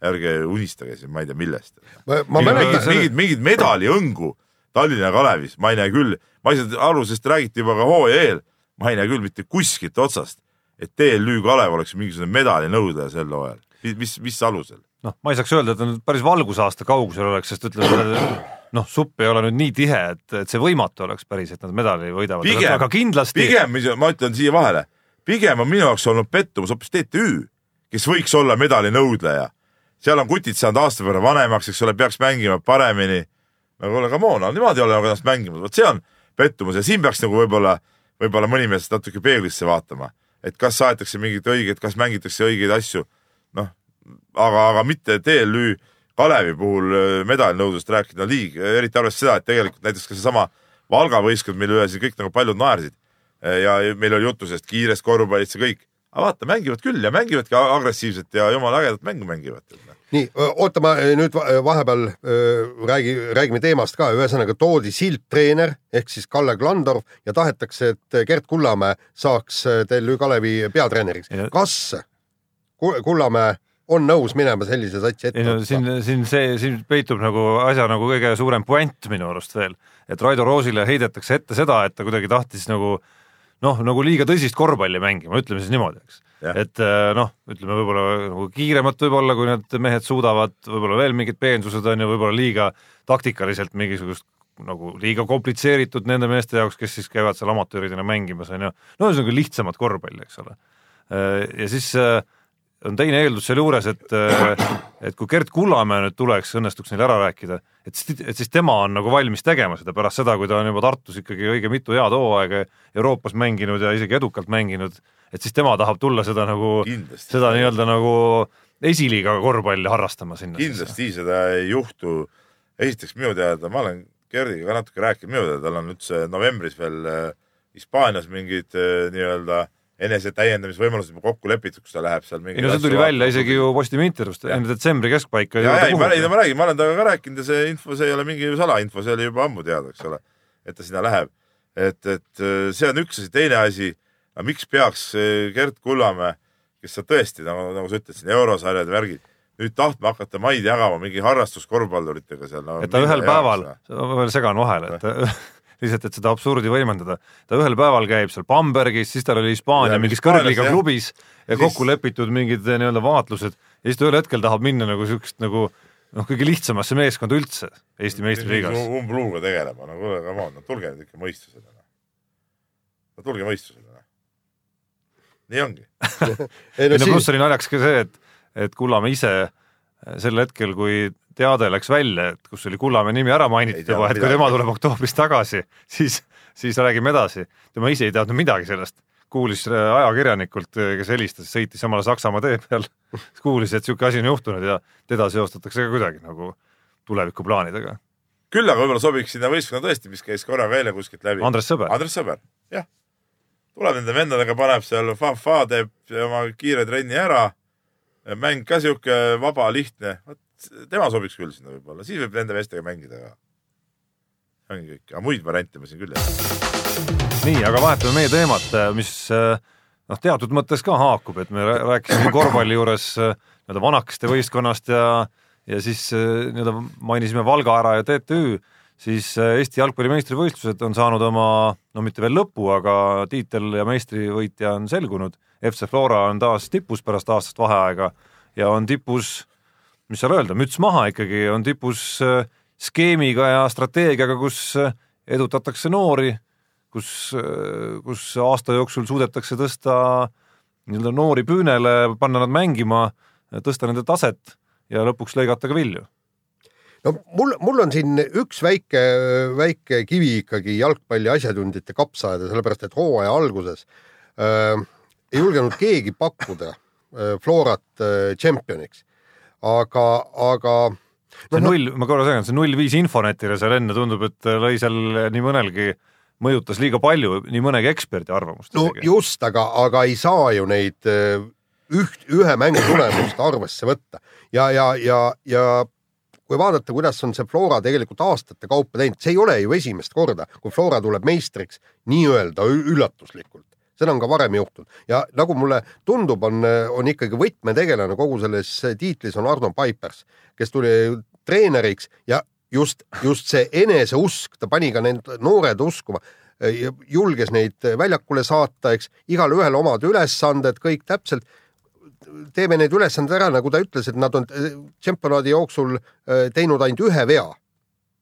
ärge unistage siin, ma ei tea, millest. mingid, mingid, mingid medaliõngu Tallinna Kalevis, ma ei näe küll, ma ei saa aru, sest räägiti juba ka hooaja eel, ma ei näe küll mitte kuskilt otsast, et TLÜ Kalev oleks mingisugune medalinõudleja sel hooajal. mis, mis alusel? noh, ma ei saaks öelda, et ta nüüd päris valgusaasta kaugusel oleks, sest ütleme, noh, supp ei ole nüüd nii tihe, et, et see võimatu oleks päris, et nad medali võidavad, aga kindlasti pigem, ma ütlen siia vahele, pigem on minu jaoks olnud pettumus hoopis TTÜ, kes võiks olla medalinõudleja. seal on kutid saanud aasta võrra vanemaks, eks ole, peaks mängima paremini. no kuule, come on, niimoodi ei ole nagu ennast mängimas, vot see on pettumus ja siin peaks nagu võib-olla, võib-olla mõni mees natuke peeglisse vaatama, et kas aetakse mingit õiget, kas mängitakse õigeid asju. noh, aga, aga mitte TLÜ Kalevi puhul äh, medalinõudlust rääkida liig, eriti arvestades seda, et tegelikult näiteks ka seesama Valga võistkond, mille üle siin kõik nagu paljud naersid ja meil oli juttu sellest kiirest korvpallist ja kõik, aga vaata, mängivad küll ja mängivadki agressiivselt ja jumala ägedat mängu mängivad. nii, oota, ma öö, nüüd va- vahepeal räägi, räägime teemast ka, ühesõnaga toodi sildtreener ehk siis Kalle Klandorf ja tahetakse, et Gerd Kullamäe saaks TLÜ Kalevi peatreeneriks. Kas Ku- Kullamäe on nõus minema sellise satsi ette no siin, siin see, siin peitub nagu asja nagu kõige suurem puänt minu arust veel, et Raido Roosile heidetakse ette seda, et ta kuidagi tahtis nagu noh, nagu liiga tõsist korvpalli mängima, ütleme siis niimoodi, eks. Et äh, noh, ütleme võib-olla nagu kiiremat võib-olla, kui need mehed suudavad, võib-olla veel mingid peensused on ju, võib-olla liiga taktikaliselt mingisugust nagu liiga komplitseeritud nende meeste jaoks, kes siis käivad seal amatööridena mängimas, on ju. no ühesõnaga lihtsamat korvpalli, eks ole. ja siis äh, on teine eeldus sealjuures, et, et kui Gerd Kullamäe nüüd tuleks, õnnestuks neil ära rääkida, et siis, siis tema on nagu valmis tegema seda pärast seda, kui ta on juba Tartus ikkagi õige mitu head hooaega Euroopas mänginud ja isegi edukalt mänginud, et siis tema tahab tulla seda nagu, seda nii-öelda nagu esiliiga korvpalli harrastama sinna. kindlasti seda ei juhtu. esiteks minu teada, ma olen Gerdiga ka natuke rääkinud, minu teada tal on üldse novembris veel äh, Hispaanias mingid äh, nii-öelda enesetäiendamisvõimalused kokku lepitud, kus ta läheb seal mingi ei no see tuli välja isegi ju Postimehe intervjuust enne detsembri keskpaika. ja, ja ei, ma räägin, ma räägin, ma olen temaga ka rääkinud ja see info, see ei ole mingi salainfo, see oli juba ammu teada, eks ole, et ta sinna läheb. et, et äh, see on üks asi, teine asi, miks peaks äh, Gerd Kullamäe, kes sa tõesti nagu, nagu sa ütled siin eurosarjad ja värgid, nüüd tahtma hakata maid jagama mingi harrastuskorvpalluritega seal no,. et ta ühel päeval, ma veel segan vahele, et ta [laughs] lihtsalt, et seda absurdi võimendada, ta ühel päeval käib seal Bambergis, siis tal oli Hispaania mingis jah. klubis ja kokku lepitud mingid eh, nii-öelda vaatlused ja siis ta ühel hetkel tahab minna nagu siukest nagu noh, kõige lihtsamasse meeskonda üldse Eesti meistriliigas. umbluuga tegelema, no kuule, come on, no tulge nüüd ikka mõistusele. no tulge mõistusele. nii ongi. [laughs] ei no no pluss oli naljakas ka see, et, et Kullamäe ise sel hetkel, kui teade läks välja, et kus oli Kullamäe nimi ära mainitud juba, et kui midagi. tema tuleb oktoobris tagasi, siis, siis räägime edasi. tema ise ei teadnud midagi sellest, kuulis äh, ajakirjanikult, kes helistas, sõitis omale Saksamaa tee peal, [laughs] kuulis, et niisugune asi on juhtunud ja teda seostatakse ka kuidagi nagu tulevikuplaanidega. küll aga võib-olla sobiks sinna võistkonna tõesti, mis käis korraga eile kuskilt läbi. Andres Sõber, Andres Sõber, jah. tuleb nende vendadega, paneb seal fa-fa, teeb oma kiire trenni ära. Mäng ka sihuke vaba, lihtne, tema sobiks küll sinna võib-olla, siis võib nende meestega mängida ka. ongi kõik, aga muid variante ma siin küll ei tea. nii, aga vahetame meie teemat, mis noh, teatud mõttes ka haakub, et me rää- rääkisime korvpalli juures nii-öelda vanakeste võistkonnast ja ja siis nii-öelda mainisime Valga ära ja TTÜ, siis äh, Eesti jalgpalli meistrivõistlused on saanud oma no mitte veel lõpu, aga tiitel ja meistrivõitja on selgunud. FC Flora on taas tipus pärast aastast vaheaega ja on tipus mis seal öelda, müts maha ikkagi, on tipus äh, skeemiga ja strateegiaga, kus äh, edutatakse noori, kus, kus aasta jooksul suudetakse tõsta nii-öelda noori püünele, panna nad mängima, tõsta nende taset ja lõpuks lõigata ka vilju. no mul, mul on siin üks väike, väike kivi ikkagi jalgpalli asjatundjate kapsaaeda, sellepärast et hooaja alguses äh, ei julgenud keegi pakkuda äh, Florat äh, tšempioniks. aga, aga see no, null, ma korra segan, see null viis Infonetile seal enne tundub, et lõi seal nii mõnelgi, mõjutas liiga palju nii mõnegi eksperdi arvamust no isegi. just, aga, aga ei saa ju neid äh, üht, ühe mängu tulemust arvesse võtta ja, ja, ja, ja kui vaadata, kuidas on see Flora tegelikult aastate kaupa teinud, see ei ole ju esimest korda, kui Flora tuleb meistriks nii-öelda üllatuslikult. Seda on ka varem juhtunud ja nagu mulle tundub, on, on ikkagi võtmetegelane kogu selles tiitlis on Arno Paipers, kes tuli treeneriks ja just, just see eneseusk, ta pani ka need noored uskuma, julges neid väljakule saata, eks, igalühel omad ülesanded, kõik täpselt. teeme need ülesanded ära, nagu ta ütles, et nad on eh, tšempionaadi jooksul eh, teinud ainult ühe vea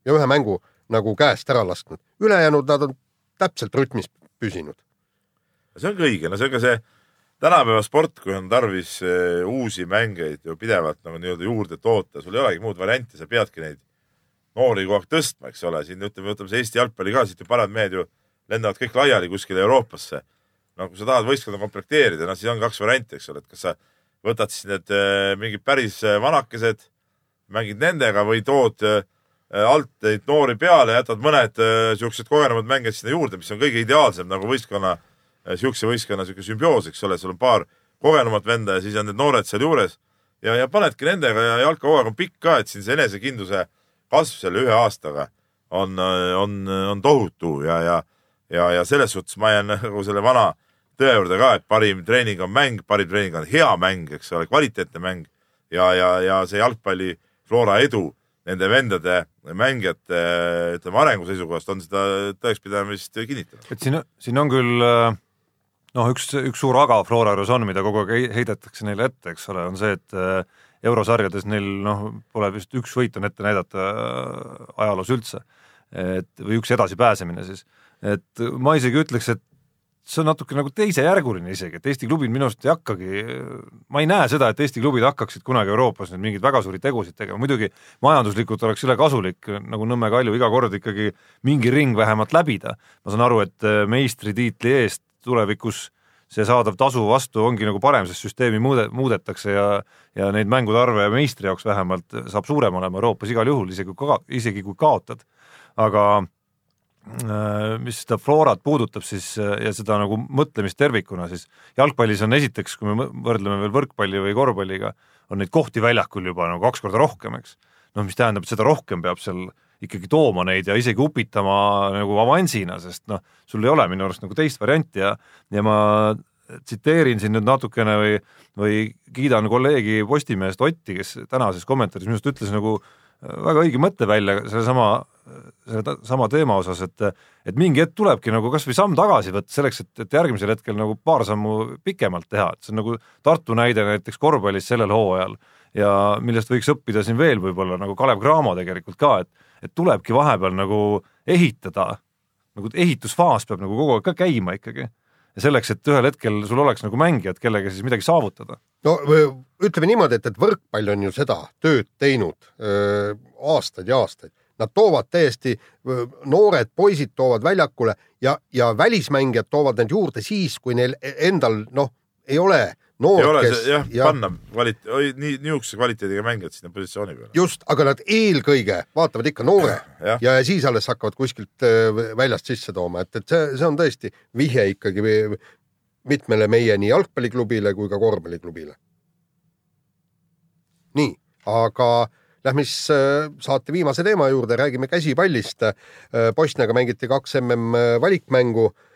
ja ühe mängu nagu käest ära lasknud, ülejäänud nad on täpselt rütmis püsinud. See on ka õige, no see on ka see tänapäeva sport, kui on tarvis eh, uusi mängeid ju pidevalt nagu nii-öelda juurde toota, sul ei olegi muud varianti, sa peadki neid noori kogu aeg tõstma, eks ole, siin ütleme, võtame see Eesti jalgpalli ka, siit ju paremad mehed ju lendavad kõik laiali kuskile Euroopasse. no kui sa tahad võistkonda komplekteerida, no siis on kaks varianti, eks ole, et kas sa võtad siis need eh, mingid päris eh, vanakesed, mängid nendega või tood alt neid noori peale, jätad mõned siuksed kogenumad mängijad sinna juurde, mis on kõige ideaalsem nagu võistkonna, siukse võistkonna siuke sümbioos, eks ole, sul on paar kogenumat venda ja siis on need noored sealjuures ja, ja panedki nendega ja jalka hooaeg on pikk ka, et siin see enesekindluse kasv selle ühe aastaga on, on, on tohutu ja, ja, ja, ja selles suhtes ma jään nagu selle vana tõe juurde ka, et parim treening on mäng, parim treening on hea mäng, eks ole, kvaliteetne mäng ja, ja, ja see jalgpalli Flora edu nende vendade mängijate ütleme arengu seisukohast on seda tõekspidamist kinnitanud. et siin, siin on küll äh, noh, üks, üks suur aga Flora juures on, mida kogu aeg hei- heidetakse neile ette, eks ole, on see, et äh, eurosarjades neil noh, pole vist üks võit on ette näidata äh, ajaloos üldse. et või üks edasipääsemine siis, et ma isegi ütleks, et see on natuke nagu teisejärguline isegi, et Eesti klubid minu arust ei hakkagi, ma ei näe seda, et Eesti klubid hakkaksid kunagi Euroopas nüüd mingeid väga suuri tegusid tegema, muidugi majanduslikult oleks üle kasulik nagu Nõmme Kalju iga kord ikkagi mingi ring vähemalt läbida. ma saan aru, et äh, meistritiitli eest tulevikus see saadav tasu vastu ongi nagu parem, sest süsteemi muude, muudetakse ja ja neid mängude arve meistri jaoks vähemalt saab suurem olema Euroopas igal juhul, isegi kui ka, isegi kui kaotad. aga äh, mis seda Florat puudutab siis äh, ja seda nagu mõtlemist tervikuna, siis jalgpallis on esiteks, kui me võrdleme veel võrkpalli või korvpalliga, on neid kohti väljakul juba nagu kaks korda rohkem, eks. noh, mis tähendab, et seda rohkem peab seal ikkagi tooma neid ja isegi upitama nagu avansina, sest noh, sul ei ole minu arust nagu teist varianti ja, ja ma tsiteerin siin nüüd natukene või, või kiidan kolleegi Postimehest Otti, kes tänases kommentaaris minu arust ütles nagu äh, väga õige mõtte välja sellesama, selle sama teema osas, et et mingi hetk tulebki nagu kasvõi samm tagasi võtta selleks, et, et järgmisel hetkel nagu paar sammu pikemalt teha, et see on nagu Tartu näide näiteks korvpallis sellel hooajal ja millest võiks õppida siin veel võib-olla nagu Kalev Cramo tegelikult ka, et et tulebki vahepeal nagu ehitada, nagu ehitusfaas peab nagu kogu aeg ka käima ikkagi ja selleks, et ühel hetkel sul oleks nagu mängijad, kellega siis midagi saavutada. no ütleme niimoodi, et, et võrkpall on ju seda tööd teinud öö, aastaid ja aastaid. Nad toovad täiesti, noored poisid toovad väljakule ja, ja välismängijad toovad need juurde siis, kui neil e- endal noh, ei ole ei noort, ole kes see jah ja., panna kvalit-, nii, niisuguse kvaliteediga mängijad sinna positsiooni peale. just, aga nad eelkõige vaatavad ikka noore jah, ja siis alles hakkavad kuskilt öö, väljast sisse tooma, et, et see, see on tõesti vihje ikkagi mitmele meie nii jalgpalliklubile kui ka korvpalliklubile. nii, aga Lähme siis äh, saate viimase teema juurde, räägime käsipallist. Bosniaga mängiti kaks MM valikmängu ja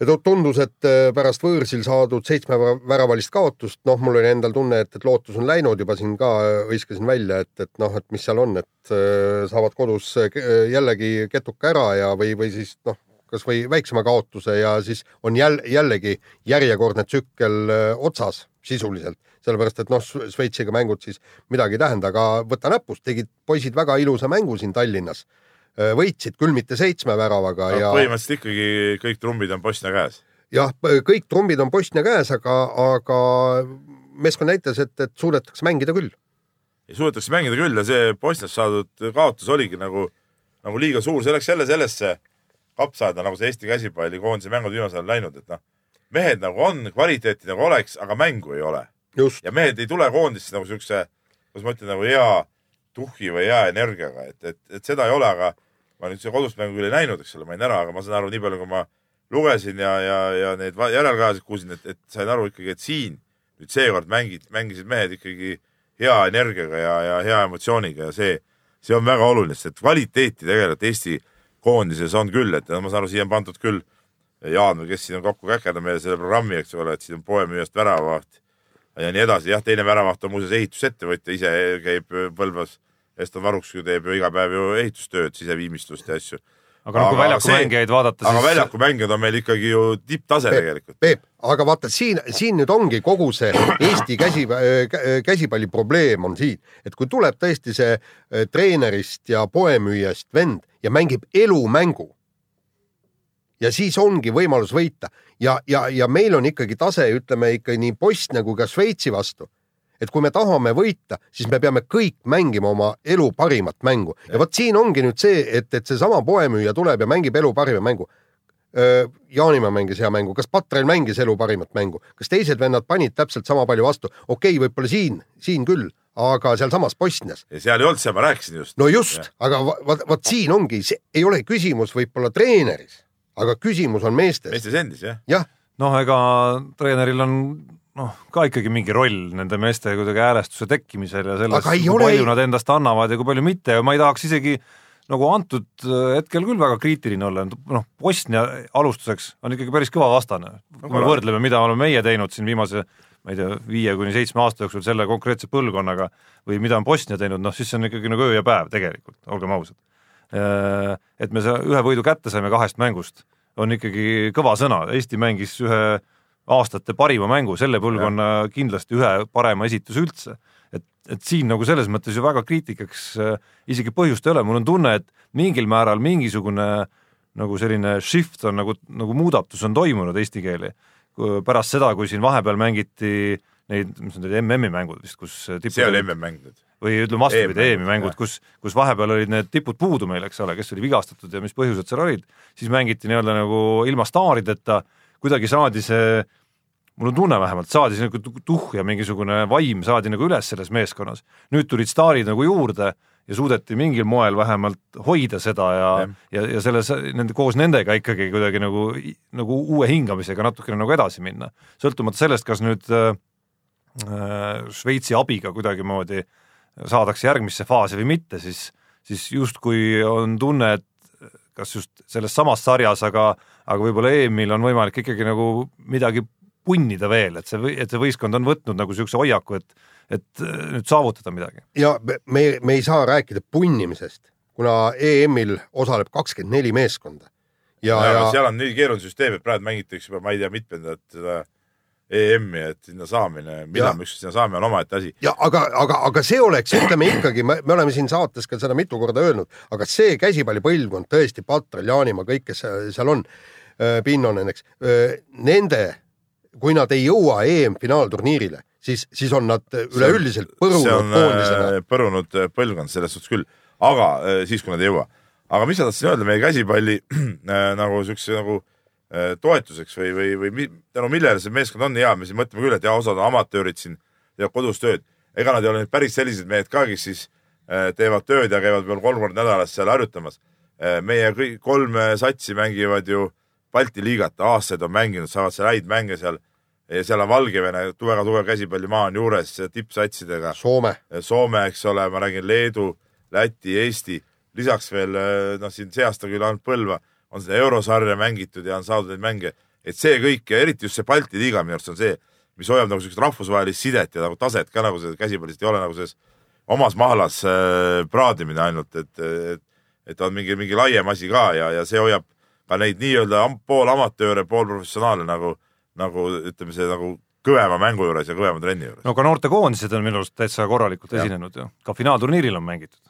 tundus, et äh, pärast võõrsil saadud seitsme väravalist kaotust, noh, mul oli endal tunne, et, et lootus on läinud juba siin ka äh, hõiskasin välja, et, et noh, et mis seal on, et äh, saavad kodus jällegi ketuka ära ja, või, või siis noh, kasvõi väiksema kaotuse ja siis on jälle, jällegi järjekordne tsükkel otsas sisuliselt, sellepärast et noh, Šveitsiga mängud siis midagi ei tähenda, aga võta näpust, tegid poisid väga ilusa mängu siin Tallinnas võitsid küll mitte seitsme väravaga no, ja. põhimõtteliselt ikkagi kõik trumbid on Bosnia käes. jah, kõik trumbid on Bosnia käes, aga, aga meeskond näitas, et, et suudetakse mängida küll. suudetakse mängida küll ja see Bosniast saadud kaotus oligi nagu, nagu liiga suur, see läks jälle sellesse kapsaaeda, nagu see Eesti käsipallikoondise mängud viimasel ajal läinud, et noh, mehed nagu on, kvaliteeti nagu oleks, aga mängu ei ole. ja mehed ei tule koondisse nagu siukse, kuidas ma ütlen, nagu hea tuhhi või hea energiaga, et, et, et seda ei ole, aga ma nüüd seda kodust mängu küll ei näinud, eks ole, ma jäin ära, aga ma saan aru, nii palju, kui ma lugesin ja, ja, ja neid järelkajasid kuulsin, et, et sain aru ikkagi, et siin nüüd seekord mängid, mängisid mehed ikkagi hea energiaga ja, ja hea emotsiooniga ja see, see on väga oluline, sest kvaliteeti tegelikult Eesti koondises on küll, et ma saan aru, siia on pandud küll Jaan või kes siin on kokku käkerdatud meile selle programmi, eks ole, et siin on poemüüjast väravavaht ja nii edasi. jah, teine väravaht on muuseas ehitusettevõtja, ise käib Põlvas Eston Varuks ju teeb ju iga päev ju ehitustööd, siseviimistlust ja asju. aga noh, kui väljaku see, mängijaid vaadata, siis. aga väljaku mängijad on meil ikkagi ju tipptase tegelikult. Peep, aga vaata siin, siin nüüd ongi kogu see Eesti käsi, käsipalli probleem on siin, et kui tuleb tõesti see äh, treenerist ja poemüüjast vend ja mängib elumängu ja siis ongi võimalus võita. Ja, ja, ja meil on ikkagi tase, ütleme ikka nii Bosnia kui ka Šveitsi vastu. Et kui me tahame võita, siis me peame kõik mängima oma elu parimat mängu. Ja vot siin ongi nüüd see, et, et seesama poemüüja tuleb ja mängib elu parima mängu. Jaanimäe mängis hea mängu, kas Patrel mängis elu parimat mängu, kas teised vennad panid täpselt sama palju vastu, okei okay,, võib-olla siin, siin küll, aga sealsamas Bosnias. seal ei olnud, seal ma rääkisin just. no just, aga vot, vot siin ongi, see ei ole küsimus võib-olla treeneris, aga küsimus on meestes. meestes endis jah. jah. noh, ega treeneril on noh, ka ikkagi mingi roll nende meeste kuidagi häälestuse tekkimisel ja selles, kui ole... palju nad endast annavad ja kui palju mitte ja ma ei tahaks isegi nagu antud äh, hetkel küll väga kriitiline olla, noh, Bosnia alustuseks on ikkagi päris kõva vastane kui me võrdleme, mida oleme meie teinud siin viimase ma ei tea, viie kuni seitsme aasta jooksul selle konkreetse põlvkonnaga või mida on Bosnia teinud, noh siis see on ikkagi nagu öö ja päev tegelikult, olgem ausad. Äh, et me ühe võidu kätte saime kahest mängust, on ikkagi kõva sõna, Eesti mängis ühe aastate parima mängu, selle põlvkonna ja. kindlasti ühe parema esituse üldse. et, et siin nagu selles mõttes ju väga kriitikaks äh, isegi põhjust ei ole, mul on tunne, et mingil määral mingisugune nagu selline shift on nagu, nagu muudatus on toimunud eesti keeli. pärast seda, kui siin vahepeal mängiti neid, mis need MM-i mängud vist, kus see oli MM-mäng nüüd? Või ütleme vastupidi, EM-i mängud, kus, kus vahepeal olid need tipud puudu meil, eks ole, kes oli vigastatud ja mis põhjused seal olid, siis mängiti nii-öelda nagu ilma staarideta kuidagi saadi see, mul on tunne vähemalt, saadi see nagu tuhh ja mingisugune vaim saadi nagu üles selles meeskonnas. nüüd tulid staarid nagu juurde ja suudeti mingil moel vähemalt hoida seda ja, ja, ja selles, nende, koos nendega ikkagi kuidagi nagu, nagu uue hingamisega natukene nagu edasi minna. sõltumata sellest, kas nüüd äh, Šveitsi abiga kuidagimoodi saadakse järgmisse faasi või mitte, siis, siis justkui on tunne, et kas just selles samas sarjas, aga, aga võib-olla EM-il on võimalik ikkagi nagu midagi punnida veel, et see, et see võistkond on võtnud nagu niisuguse hoiaku, et, et äh, nüüd saavutada midagi. ja me, me ei saa rääkida punnimisest, kuna EM-il osaleb kakskümmend neli meeskonda. ja, ja, ja seal on nii keeruline süsteem, et praegu mängitakse juba, ma ei tea, mitmendat seda EM-i, et sinna saamine, millal me ükskord sinna saame, on omaette asi. ja aga, aga, aga see oleks, ütleme ikkagi, me, me oleme siin saates ka seda mitu korda öelnud, aga see käsipallipõlvkond tõesti, Patrel, Jaanimaa, kõik, kes seal on, Pinnonen, eks, nende, kui nad ei jõua EM-finaalturniirile, siis, siis on nad üleüldiselt põrunud koondisena. põrunud põlvkond selles suhtes küll, aga siis, kui nad ei jõua. aga mis ma tahtsin öelda meie käsipalli [clears throat] nagu siukse nagu Äh, toetuseks või, või, või tänu millele see meeskond on hea, me siin mõtleme küll, et jah, osad amatöörid siin, teevad kodus tööd. ega nad ei ole nüüd päris sellised mehed ka, kes siis äh, teevad tööd ja käivad veel kolm korda nädalas seal harjutamas. Äh, meie kõik kolm satsi mängivad ju Balti liigat, aastaid on mänginud, saavad seal häid mänge seal. Ja seal on Valgevene väga tugev käsipallimaa on juures tippsatsidega. Soome, Soome, eks ole, ma räägin Leedu, Läti, Eesti, lisaks veel noh, siin see aasta küll ainult Põlva on seda eurosarja mängitud ja on saadud neid mänge, et see kõik ja eriti just see Balti liiga minu arust on see, mis hoiab nagu siukest rahvusvahelist sidet ja nagu taset ka nagu selles käsipallist ei ole nagu selles omas mahlas äh, praadimine ainult, et, et, et on mingi, mingi laiem asi ka ja, ja see hoiab ka neid nii-öelda am- poolamatööre, poolprofessionaale nagu, nagu ütleme, see nagu kõvema mängu juures ja kõvema trenni juures. no ka noortekoondised on minu arust täitsa korralikult Jah. esinenud ju, ka finaalturniiril on mängitud.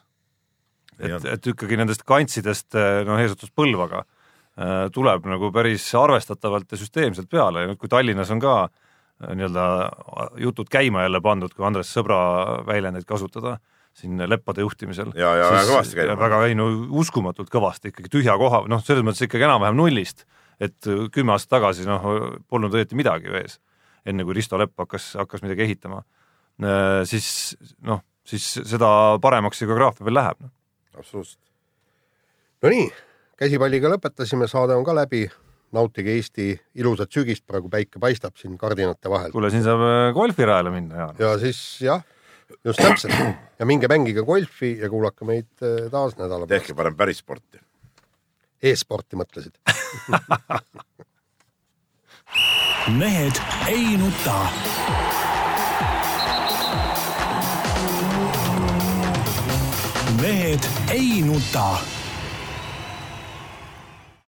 Et et ikkagi nendest kantsidest noh, eesotsas Põlvaga äh, tuleb nagu päris arvestatavalt ja süsteemselt peale ja nüüd, kui Tallinnas on ka äh, nii-öelda jutud käima jälle pandud, kui Andres Sõbra väljendeid kasutada siin Leppade juhtimisel. Ja- ja väga kõvasti käima väga ei no uskumatult kõvasti ikkagi tühja koha, noh, selles mõttes ikkagi enam-vähem nullist, et äh, kümme aastat tagasi noh, polnud õieti midagi ju ees, enne kui Risto Lepp hakkas, hakkas midagi ehitama. siis noh, siis seda paremaks see geograafia veel läheb noh. absoluutselt. Nonii, käsipalliga lõpetasime, saade on ka läbi. nautige Eesti ilusat sügist, praegu päike paistab siin kardinate vahel kuule, siin saab äh, golfirajale minna, Jaan. ja siis jah, just täpselt ja minge mängige golfi ja kuulake meid eh, taas nädala pärast tehke. parem päris sporti. e-sporti mõtlesid? [laughs] mehed ei nuta. mehed ei nuta